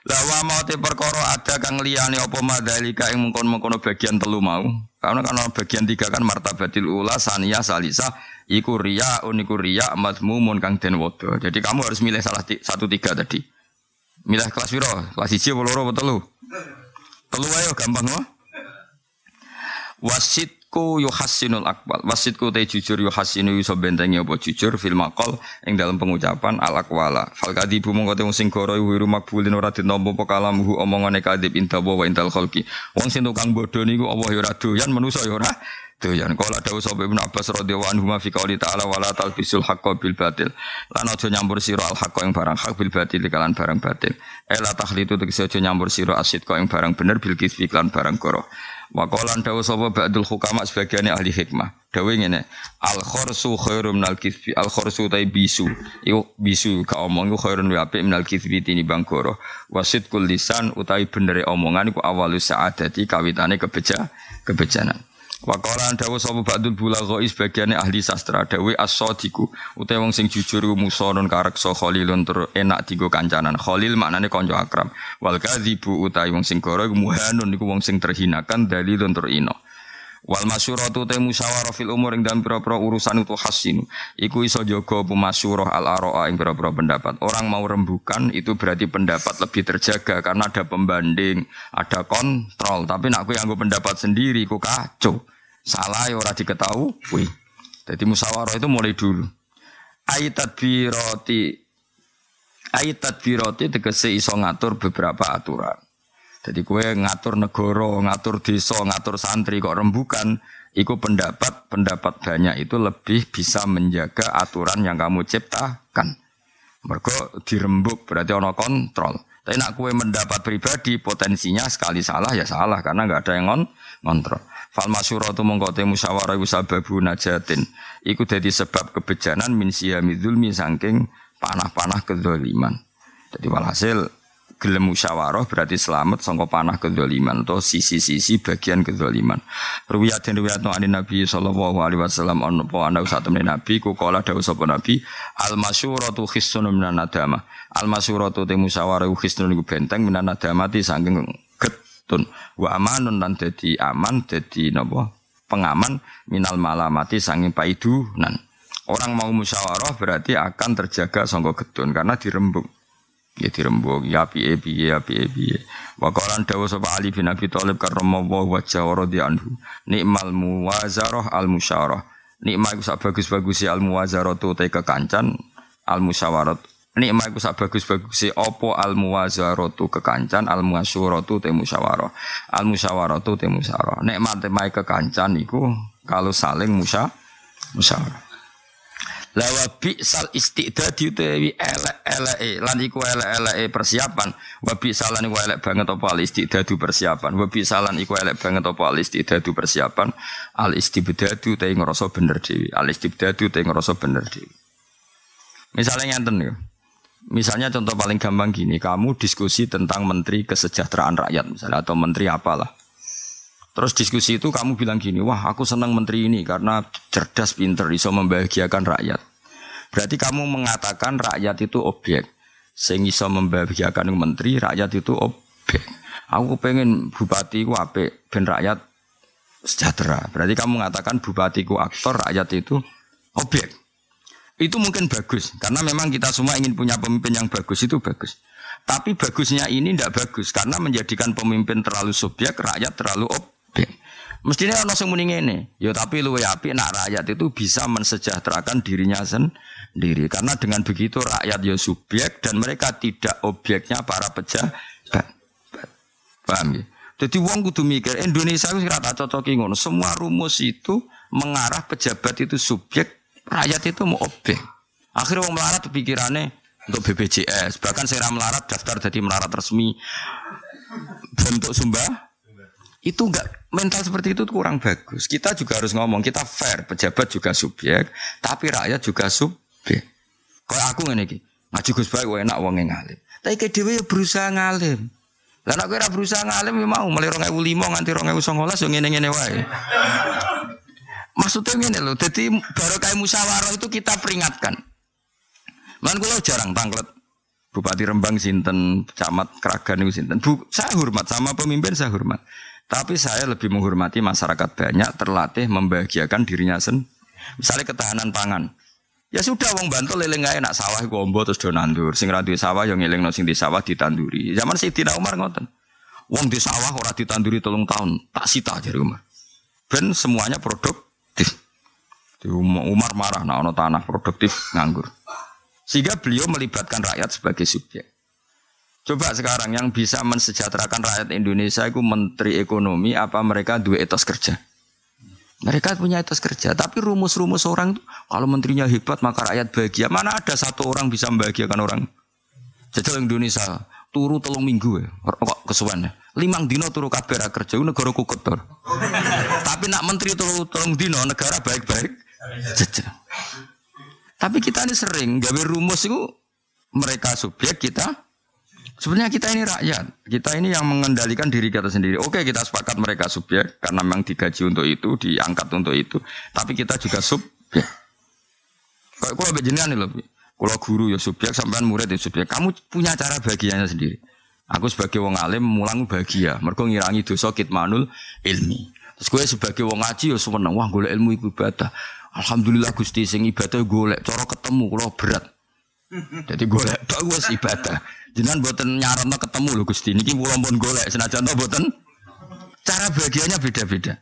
Lah wa mau te perkara ada kang liyane apa madalika ing mengkon-mengkono bagian telu mau. Karena kan bagian tiga kan martabatil ula sania salisa iku riya uniku riya madmumun kang den wodo. Jadi kamu harus milih salah satu tiga tadi. Milih kelas piro? Kelas 1 apa loro telu? Telu ayo gampang loh. Wasitku yuhasinul akbal. Wasitku te jujur yuhasinu iso bentengi apa jujur fil maqal ing dalam pengucapan al akwala. Fal kadibu mongko te sing goro wiru makbulin ora ditampa apa kalamuhu omongane kadib intawa wa intal khalqi. Wong sing tukang bodho niku Allah ya ora doyan manusa ya ora doyan. Kala dawuh sapa Ibnu Abbas radhiyallahu anhu fi qouli ta'ala wala talbisul haqqo bil batil. Lan aja nyampur sira al haqqo ing barang hak bil batil kalan barang batil. Ela takhlitu tegese aja nyampur sira asid kok ing barang bener bil kisfi kalan barang koro. Wa qala dawuh sapa ba'dul hukama sebagian ahli hikmah. Dawuh ngene, al khursu khairum minal kisfi. Al khursu tai bisu. Iku bisu ka omong iku khairun wa apik minal kisfi tinimbang koro. Wasit kul lisan utawi benere omongan iku awalus sa'adati kawitane kebeja kebejanan. Waqala dawu sapa ba'dul bulagha sebagiane ahli sastra dawe as-sadiku wong sing jujur musonun kareksa khalilun tur enak digo kancanan. Khalil maknane kanca akrab. Wal kadzibu wong sing goro muhanun niku wong sing terhinakan dalilun tur ino Wal masyuratu te musyawarah fil umur ing dalam pira-pira urusan itu hasinu. Iku iso jaga pemasyurah al aroa ing pira-pira pendapat. Orang mau rembukan itu berarti pendapat lebih terjaga karena ada pembanding, ada kontrol. Tapi nak aku yang pendapat sendiri, ku kacau. Salah ya ora diketahui. Jadi musyawarah itu mulai dulu. Aitat biroti Aitat biroti tegese iso ngatur beberapa aturan. Jadi kue ngatur negoro, ngatur desa, ngatur santri kok rembukan, Iku pendapat pendapat banyak itu lebih bisa menjaga aturan yang kamu ciptakan. Mereka dirembuk berarti ono kontrol. Tapi nak kue mendapat pribadi potensinya sekali salah ya salah karena nggak ada yang ngon ngontrol. Fal masyuratu mongkote musyawarah iku sababu najatin. Iku jadi sebab kebejanan min siyamidulmi saking panah-panah kezaliman. Jadi walhasil gelem musyawarah berarti selamat sangka panah kedzaliman atau sisi-sisi bagian kedzaliman. Ruwiyat dan ruwiyat no Nabi sallallahu alaihi wasallam ono po ana usah temen Nabi ku kala dawuh sapa Nabi al masyuratu khissun minan nadama. Al masyuratu te musyawarah khissun niku benteng minan nadamati saking getun. Wa amanun lan dadi aman dadi napa pengaman minal malamati saking paidunan. Orang mau musyawarah berarti akan terjaga sangka getun karena dirembuk ya dirembuk ya piye piye ya piye piye. Wa qalan dawu sapa Ali bin Abi Thalib karramallahu wajha wa anhu. Nikmal muwazarah al musyarah nikmal iku sak bagus-bagus al muwazarah tu te kekancan al musyawarat nikmal iku sak bagus-bagus opo al muwazarah tu kekancan al muasyurah tu te musyawarah al musyawarah. Tu te musyawarah nikmat te kekancan iku kalau saling musya musyawarah Lawa sal istidad utawi elek-eleke lan iku elek-eleke persiapan. Wa salan iku elek banget apa al istidadu persiapan. Wa salan iku elek banget apa al istidadu persiapan. Al istibdadu te ngrasa bener dhewe. Al istibdadu te ngrasa bener dhewe. Misalnya ngenten ya. Misalnya contoh paling gampang gini, kamu diskusi tentang menteri kesejahteraan rakyat misalnya atau menteri apalah. Terus diskusi itu kamu bilang gini, wah aku senang menteri ini karena cerdas, pinter, bisa membahagiakan rakyat. Berarti kamu mengatakan rakyat itu objek. Sehingga bisa membahagiakan menteri, rakyat itu objek. Aku pengen bupati ku ape, ben rakyat sejahtera. Berarti kamu mengatakan bupati ku aktor, rakyat itu objek. Itu mungkin bagus, karena memang kita semua ingin punya pemimpin yang bagus, itu bagus. Tapi bagusnya ini tidak bagus, karena menjadikan pemimpin terlalu subjek, rakyat terlalu objek. Mestinya ono sing muni ngene, ya tapi luwe api nak rakyat itu bisa mensejahterakan dirinya sendiri karena dengan begitu rakyat ya subjek dan mereka tidak objeknya para pejabat. Paham ya? Jadi uang kudu mikir Indonesia itu rata cocoki ngono. Semua rumus itu mengarah pejabat itu subjek, rakyat itu mau objek. Akhirnya uang melarat pikirannya untuk BPJS. Bahkan saya melarat daftar jadi melarat resmi bentuk sumbah itu enggak mental seperti itu kurang bagus. Kita juga harus ngomong kita fair, pejabat juga subjek, tapi rakyat juga subjek. Kalau aku ngene iki, ngaji Gus Baik enak wong ngalim. Tapi ke dhewe ya berusaha ngalim. Lah nek ora berusaha ngalim ya mau mulai 2005 nganti 2019 yo ngene-ngene wae. Maksudnya ngene lho, dadi barokah musyawarah itu kita peringatkan. Man kula jarang tanglet Bupati Rembang sinten, camat Kragan itu sinten. Bu, saya hormat sama pemimpin saya hormat. Tapi saya lebih menghormati masyarakat banyak terlatih membahagiakan dirinya sendiri. Misalnya ketahanan pangan. Ya sudah wong bantu leleng ae nak sawah iku ombo terus do nandur. Sing ra sawah yo ngelingno sing di sawah ditanduri. Zaman Sayyidina Umar ngoten. Wong di sawah ora ditanduri tolong tahun, tak sita jare Umar. Ben semuanya produktif. Umar marah ono tanah produktif nganggur. Sehingga beliau melibatkan rakyat sebagai subjek. Coba sekarang yang bisa mensejahterakan rakyat Indonesia itu menteri ekonomi apa mereka dua etos kerja? Mereka punya etos kerja, tapi rumus-rumus orang itu kalau menterinya hebat maka rakyat bahagia. Mana ada satu orang bisa membahagiakan orang? Jajal Indonesia turu telung minggu ya, kok kesuwen ya. Limang dino turu kabeh kerja, negara kotor. tapi nak menteri turu telung dino negara baik-baik. Tapi kita ini sering gawe rumus itu mereka subjek kita Sebenarnya kita ini rakyat, kita ini yang mengendalikan diri kita sendiri. Oke, kita sepakat mereka subjek karena memang digaji untuk itu, diangkat untuk itu. Tapi kita juga subjek. Kalau bejengan nih loh, kalau guru ya subjek, sampean murid ya subjek. Kamu punya cara bagiannya sendiri. Aku sebagai wong alim mulang bahagia, mereka ngirangi dosa kitmanul ilmi. Terus gue sebagai wong ngaji ya seneng, wah golek ilmu ibadah. Alhamdulillah Gusti sing ibadah golek, cara ketemu kalau berat. Jadi golek wis ibadah. Jenengan buatan nyarono ketemu lho Gusti. Niki kula pun golek senajan to cara bagiannya beda-beda.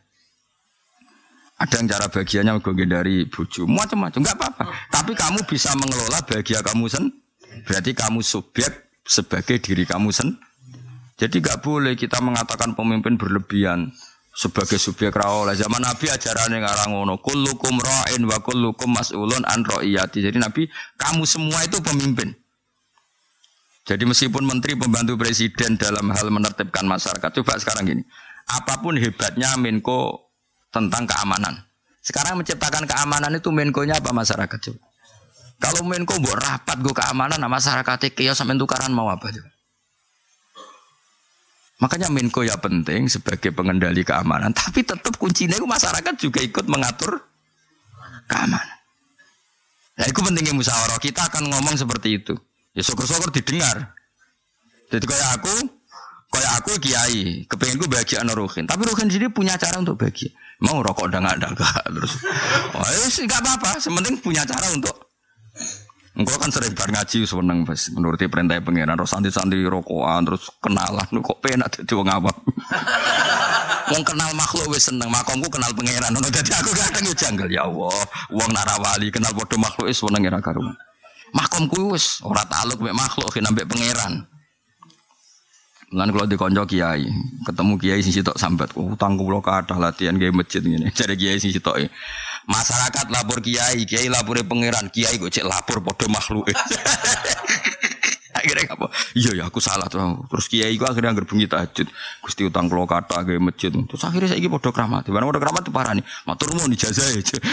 Ada yang cara bagiannya gue dari bojo, macam-macam, nggak apa-apa. Tapi kamu bisa mengelola bahagia kamu sen, berarti kamu subjek sebagai diri kamu sen. Jadi nggak boleh kita mengatakan pemimpin berlebihan sebagai subjek rawol. Zaman Nabi ajaran yang ngarang ngono, kullukum ra'in wa kullukum mas'ulun an ra'iyati. Jadi Nabi, kamu semua itu pemimpin. Jadi meskipun menteri pembantu presiden dalam hal menertibkan masyarakat, coba sekarang gini, apa pun hebatnya Menko tentang keamanan. Sekarang menciptakan keamanan itu Menko-nya apa masyarakat coba? Kalau Menko buat rapat gue keamanan, nah masyarakat kios sampai tukaran mau apa coba? Makanya Menko ya penting sebagai pengendali keamanan, tapi tetap kuncinya itu masyarakat juga ikut mengatur keamanan. Nah, itu pentingnya musyawarah. Kita akan ngomong seperti itu. Ya syukur-syukur didengar. Jadi kayak aku, kayak aku kiai, kepengen gue bahagia Ruhin. Tapi Ruhin sendiri punya cara untuk bahagia. Mau rokok udah nggak ada terus. Oh, ya nggak apa-apa. Sementing punya cara untuk Engkau kan sering bar ngaji seneng pas menuruti perintah pangeran. Terus santri-santri rokokan terus kenalan. Kok penak jadi wong awam. Wong kenal makhluk wis seneng. Makomku kenal pangeran. Jadi aku kadang yo janggal ya Allah. Wong narawali kenal bodoh makhluk wis seneng ora karuan. Makomku wis ora taluk mek makhluk ki nambek pangeran. Lan kalau dikonco kiai, ketemu kiai sing sitok sambat, oh, utang kula kathah latihan kiai masjid ngene. Jare kiai sing sitok masyarakat lapor kiai, kiai lapor pangeran, kiai kok cek lapor padha makhluk. akhirnya apa? Iya ya aku salah tuh. Terus kiai ku akhirnya anggar bengi tahajud. Gusti utang kula kathah gawe masjid. Terus akhirnya saiki padha kramat. Di mana padha kramat parani. Matur nuwun ijazah aja.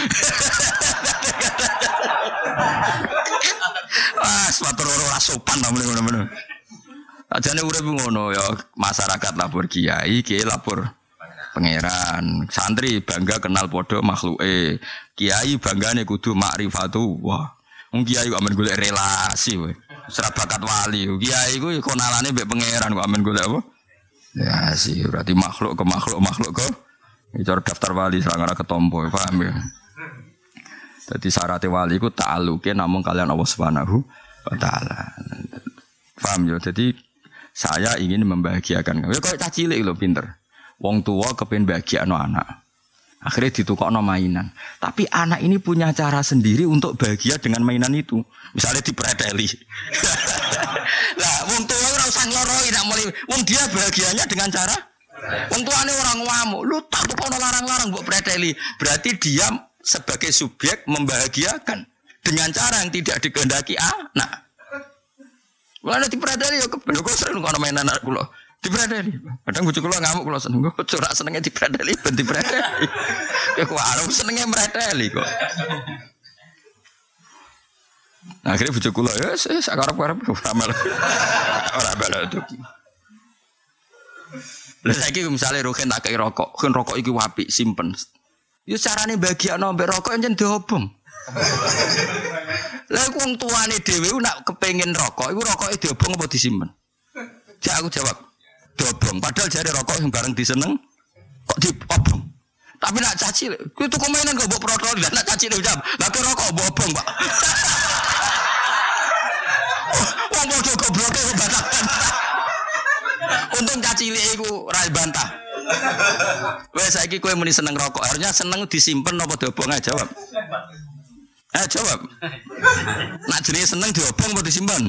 Ah, sepatu ora sopan namanya ngono-ngono. Ajane urip ngono ya masyarakat lapor kiai, kiai lapor pangeran. Santri bangga kenal podo makhluke. Kiai banggane kudu makrifatu. Wah. Wong kiai kok amen relasi we. Serabakat wali. Kiai ku konalane mbek pangeran kok amen golek apa? Ya sih berarti makhluk ke makhluk makhluk ke. Itu daftar wali serang ketompo, paham ya? Jadi syaratnya wali itu ta'aluke namun kalian Allah Subhanahu wa taala. Paham ya? Jadi saya ingin membahagiakan. Ya kok cilik lho pinter. Wong tua kepen bahagia no anak. Akhirnya ditukar no mainan. Tapi anak ini punya cara sendiri untuk bahagia dengan mainan itu. Misalnya dipreteli. lah, wong tua ora usah ngloroi nak mulai. Wong dia bahagianya dengan cara Wong tuane orang ngamuk, lu tak kono larang-larang mbok preteli. Berarti dia sebagai subjek membahagiakan dengan cara yang tidak dikehendaki anak. Wala nanti preteli ya kebener kok sering kono main anak kula. Dipreteli. Kadang bojo kula ngamuk kula seneng. Kok corak senenge dipreteli ben dipreteli. Ya kok arep senenge mreteli kok. Nah, akhirnya bojo kula ya wis sakarep-karep ora mel. Ora mel itu. Lah saiki misale roken tak rokok, kan rokok iki wapi simpen. Ya carane bagiakno mbek rokok encen diobong. Lah wong tuane dhewe nak kepengin rokok, iku rokoke diobong apa disimpen? Jak aku jawab, diobong. Padahal jare rokok yang bareng diseneng kok diobong. Tapi nak caci, kuwi tuku mainan kok mbok protol, nak caci jawab, lah rokok mbok obong, Pak. Wong padha gobloke kok batakan. Untung caci cilik iku ora bantah. Wes saiki kowe muni seneng rokok, harusnya seneng disimpen apa diobong aja jawab. Eh jawab. Nak jenis seneng diobong apa disimpan?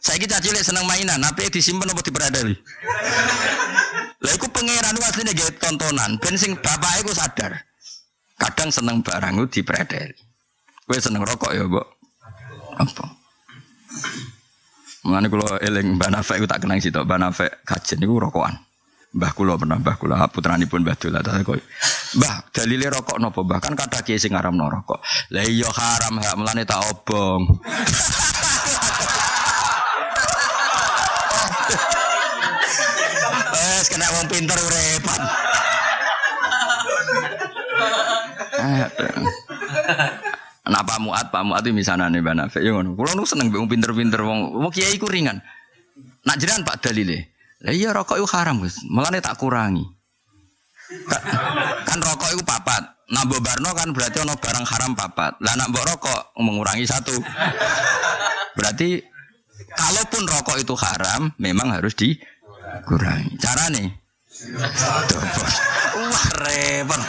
Saiki caci cilik seneng mainan, tapi disimpan apa diperadali? Lah iku pangeran asline nggih tontonan, ben sing bapake iku sadar. Kadang seneng barang itu diperadali. Kowe seneng rokok ya, Mbok? Apa? Mengenai kalau eling Mbak Nafek itu tak kenang sih Mbak Nafek kajian itu rokokan. Mbah kula pernah mbah kula putrani pun mbah dola tak kok. Mbah dalile rokok nopo bahkan kata kiai sing ngaramno rokok. Lah iya haram hak melane tak obong. Wes kena wong pinter repot. Nah Pak Muat, Pak Muat itu misalnya nih Mbak Nafek, ya ngono. Kulo nu seneng wong pinter-pinter wong wong kiai ku ringan. Nak jiran Pak dalile. Lah iya rokok itu haram, Gus. Mulane tak kurangi. Kan, rokok itu papat. Nah Barno kan berarti ono barang haram papat. Lah nak mbok rokok mengurangi satu. Berarti kalaupun rokok itu haram, memang harus dikurangi. Cara nih. Wah repot.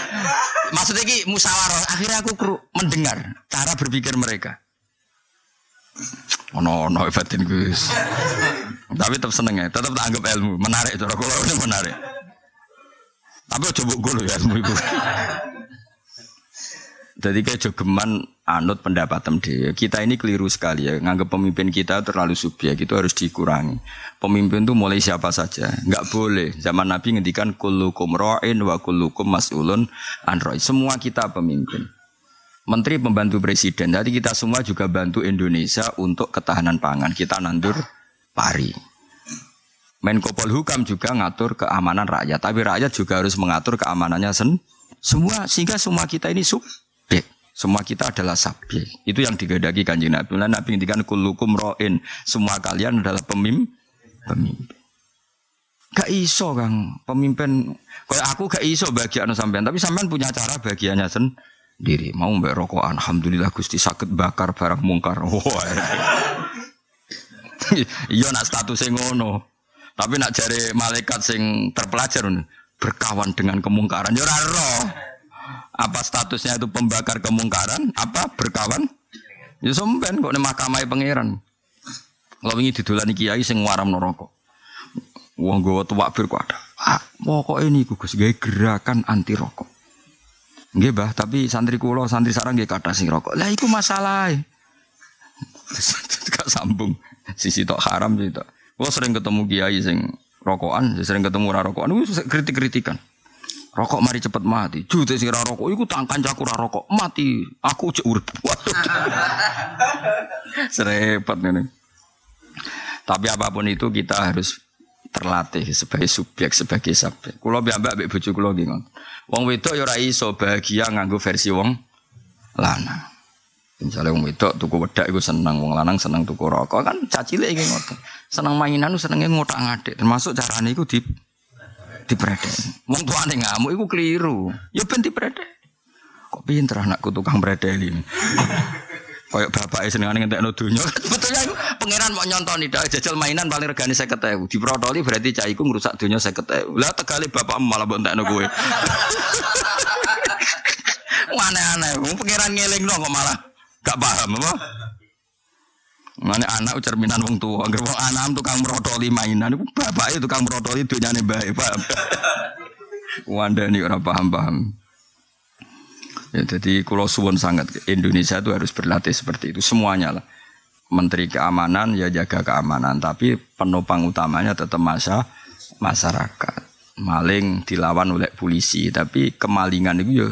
Maksudnya ki musyawarah. Akhirnya aku mendengar cara berpikir mereka. Ono ono batin Gus. Tapi tetap seneng ya, tetap tak anggap ilmu, menarik cara kalau ini menarik. Tapi coba gue ya ilmu itu. Jadi kayak jogeman anut pendapat dia. Kita ini keliru sekali ya, nganggap pemimpin kita terlalu subjek itu harus dikurangi. Pemimpin itu mulai siapa saja, nggak boleh. Zaman Nabi ngendikan kullukum ra'in wa kullukum mas'ulun an Semua kita pemimpin. Menteri pembantu presiden. Jadi kita semua juga bantu Indonesia untuk ketahanan pangan. Kita nandur pari. Menko Polhukam juga ngatur keamanan rakyat, tapi rakyat juga harus mengatur keamanannya sen. Semua sehingga semua kita ini subjek. Semua kita adalah subjek. Itu yang digadagi kanjeng Nabi. Nah, Nabi ngendikan kulukum roin. Semua kalian adalah pemimpin. Pemimpin. Gak iso kang pemimpin. Kayak aku gak iso bagian sampean, tapi sampean punya cara bagiannya sen diri. Mau mbak rokok? Alhamdulillah gusti sakit bakar barang mungkar. Iya nak status ngono. Tapi nak cari malaikat sing terpelajar berkawan dengan kemungkaran. Ya roh. Apa statusnya itu pembakar kemungkaran? Apa berkawan? Ya sompen kok mahkamah pangeran. Kalau ini didulani kiai sing waram rokok? Wong gue tuwak bir kok ada. Ah, kok ini gugus gaya gerakan anti rokok. Nggih, Mbah, tapi santri kula, santri sarang nggih kata sing rokok. Lah iku masalah. Gak sambung. Sisi tok haram sih tok. Kula sering ketemu kiai sing rokokan, sering ketemu ora rokokan, kritik-kritikan. Rokok mari cepet mati. Jute sing rokok iku tangkan caku ora rokok, mati. Aku cek urip. Serepet ngene. Tapi apa pun itu kita harus terlatih sebagai subjek sebagai subjek. Kulo biambak mbek bojo kulo nggih Wong wedok ya ora iso bahagia nganggo versi wong lanang. Misalnya wong wedok tuku wedak iku seneng, wong lanang seneng tuku rokok kan cacile iki ngoten. Seneng mainan senenge ngotak ngadik, termasuk carane iku di dipredek. Wong tuane ngamuk iku keliru. Ya ben dipredek. Kok pinter anakku tukang predeli. Kayak bapak senengane ngentekno donya. Sebetulnya itu pangeran mau nyontoni dak jajal mainan paling regane 50.000. Diprotoli berarti cah iku ngrusak donya 50.000. Lah tegale bapak malah mbok entekno kowe. Aneh-aneh, pangeran ngelingno kok malah gak paham apa? Mana anak cerminan wong tua, anggere wong anak tukang merotoli mainan, iku bapake tukang merotoli dunyane bae, paham. Wandani ora paham-paham. Ya, jadi kalau suwon sangat Indonesia itu harus berlatih seperti itu semuanya lah. Menteri keamanan ya jaga keamanan, tapi penopang utamanya tetap masa masyarakat. Maling dilawan oleh polisi, tapi kemalingan itu ya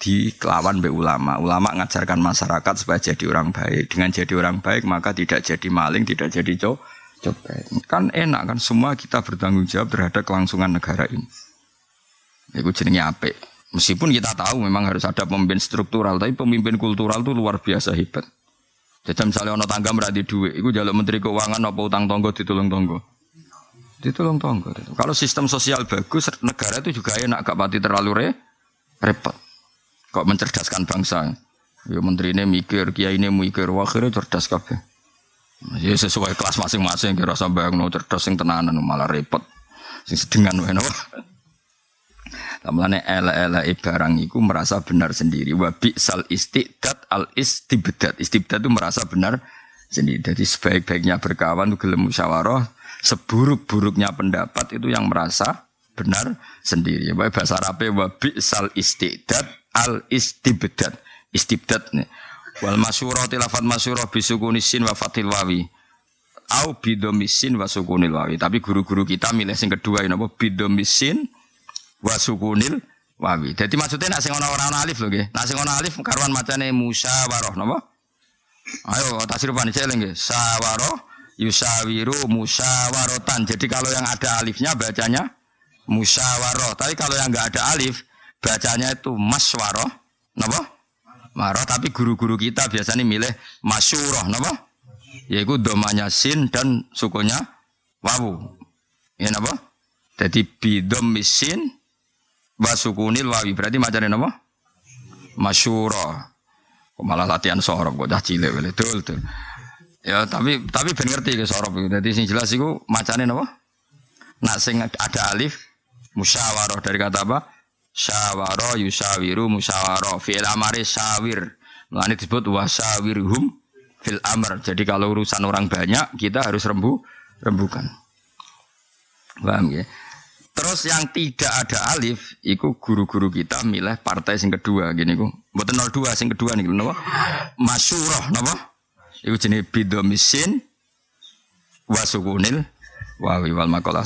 dilawan oleh ulama. Ulama ngajarkan masyarakat supaya jadi orang baik. Dengan jadi orang baik maka tidak jadi maling, tidak jadi co copet. Kan enak kan semua kita bertanggung jawab terhadap kelangsungan negara ini. Itu jenenge apik. Meskipun kita tahu memang harus ada pemimpin struktural, tapi pemimpin kultural itu luar biasa hebat. Jadi misalnya ono tangga merati duit, itu jaluk menteri keuangan apa utang tonggo ditolong tonggo. Ditolong tonggo. Kalau sistem sosial bagus, negara itu juga enak, gak pati terlalu re, repot. Kok mencerdaskan bangsa. Ya menteri ini mikir, kiai ini mikir, wah akhirnya cerdas kabeh. Ya sesuai kelas masing-masing, kira sampai no cerdas yang tenanan malah repot. Sing sedengan wae Mulane ele-ele barang itu merasa benar sendiri. Wa sal istiqdat al istibdad. Istibdad itu merasa benar sendiri. Jadi sebaik-baiknya berkawan itu gelem musyawarah, seburuk-buruknya pendapat itu yang merasa benar sendiri. Wa bahasa Arabnya wa sal istiqdat al istibdad. Istibdad nih. Wal masyurah tilafat masyurah bisukunisin wa fatil wawi. Au bidomisin wa wawi. Tapi guru-guru kita milih yang kedua ini apa? Bidomisin wasukunil wawi. Jadi maksudnya nak sing ana ora ana alif lho nggih. Nak sing ana alif karuan macane musyawarah napa? Ayo tasripan cek nggih. Sawaroh yusawiru musyawarotan. Jadi kalau yang ada alifnya bacanya musyawaroh. Tapi kalau yang enggak ada alif bacanya itu maswaroh. Napa? Marah tapi guru-guru kita biasanya milih masyuroh napa? Yaitu domanya sin dan sukunya wawu. Ya napa? Jadi bidom misin wasukunil wawi berarti macamnya apa? Masyura. Malah latihan sorop kok cah cilik wele dul dul. Ya tapi tapi ben ngerti ke sorop. Dadi sing jelas iku macane napa? Nak sing ada alif musyawarah dari kata apa? Syawara yusawiru musyawarah fi'il amari syawir. Mulane disebut wasawirhum fil amr. Jadi kalau urusan orang banyak kita harus rembu rembukan. Paham ya? Terus yang tidak ada alif, itu guru-guru kita milih partai sing kedua gini ku. Mboten 02 sing kedua nih napa? Masyurah napa? Iku jenis bidomisin wasukunil wawi wal makalah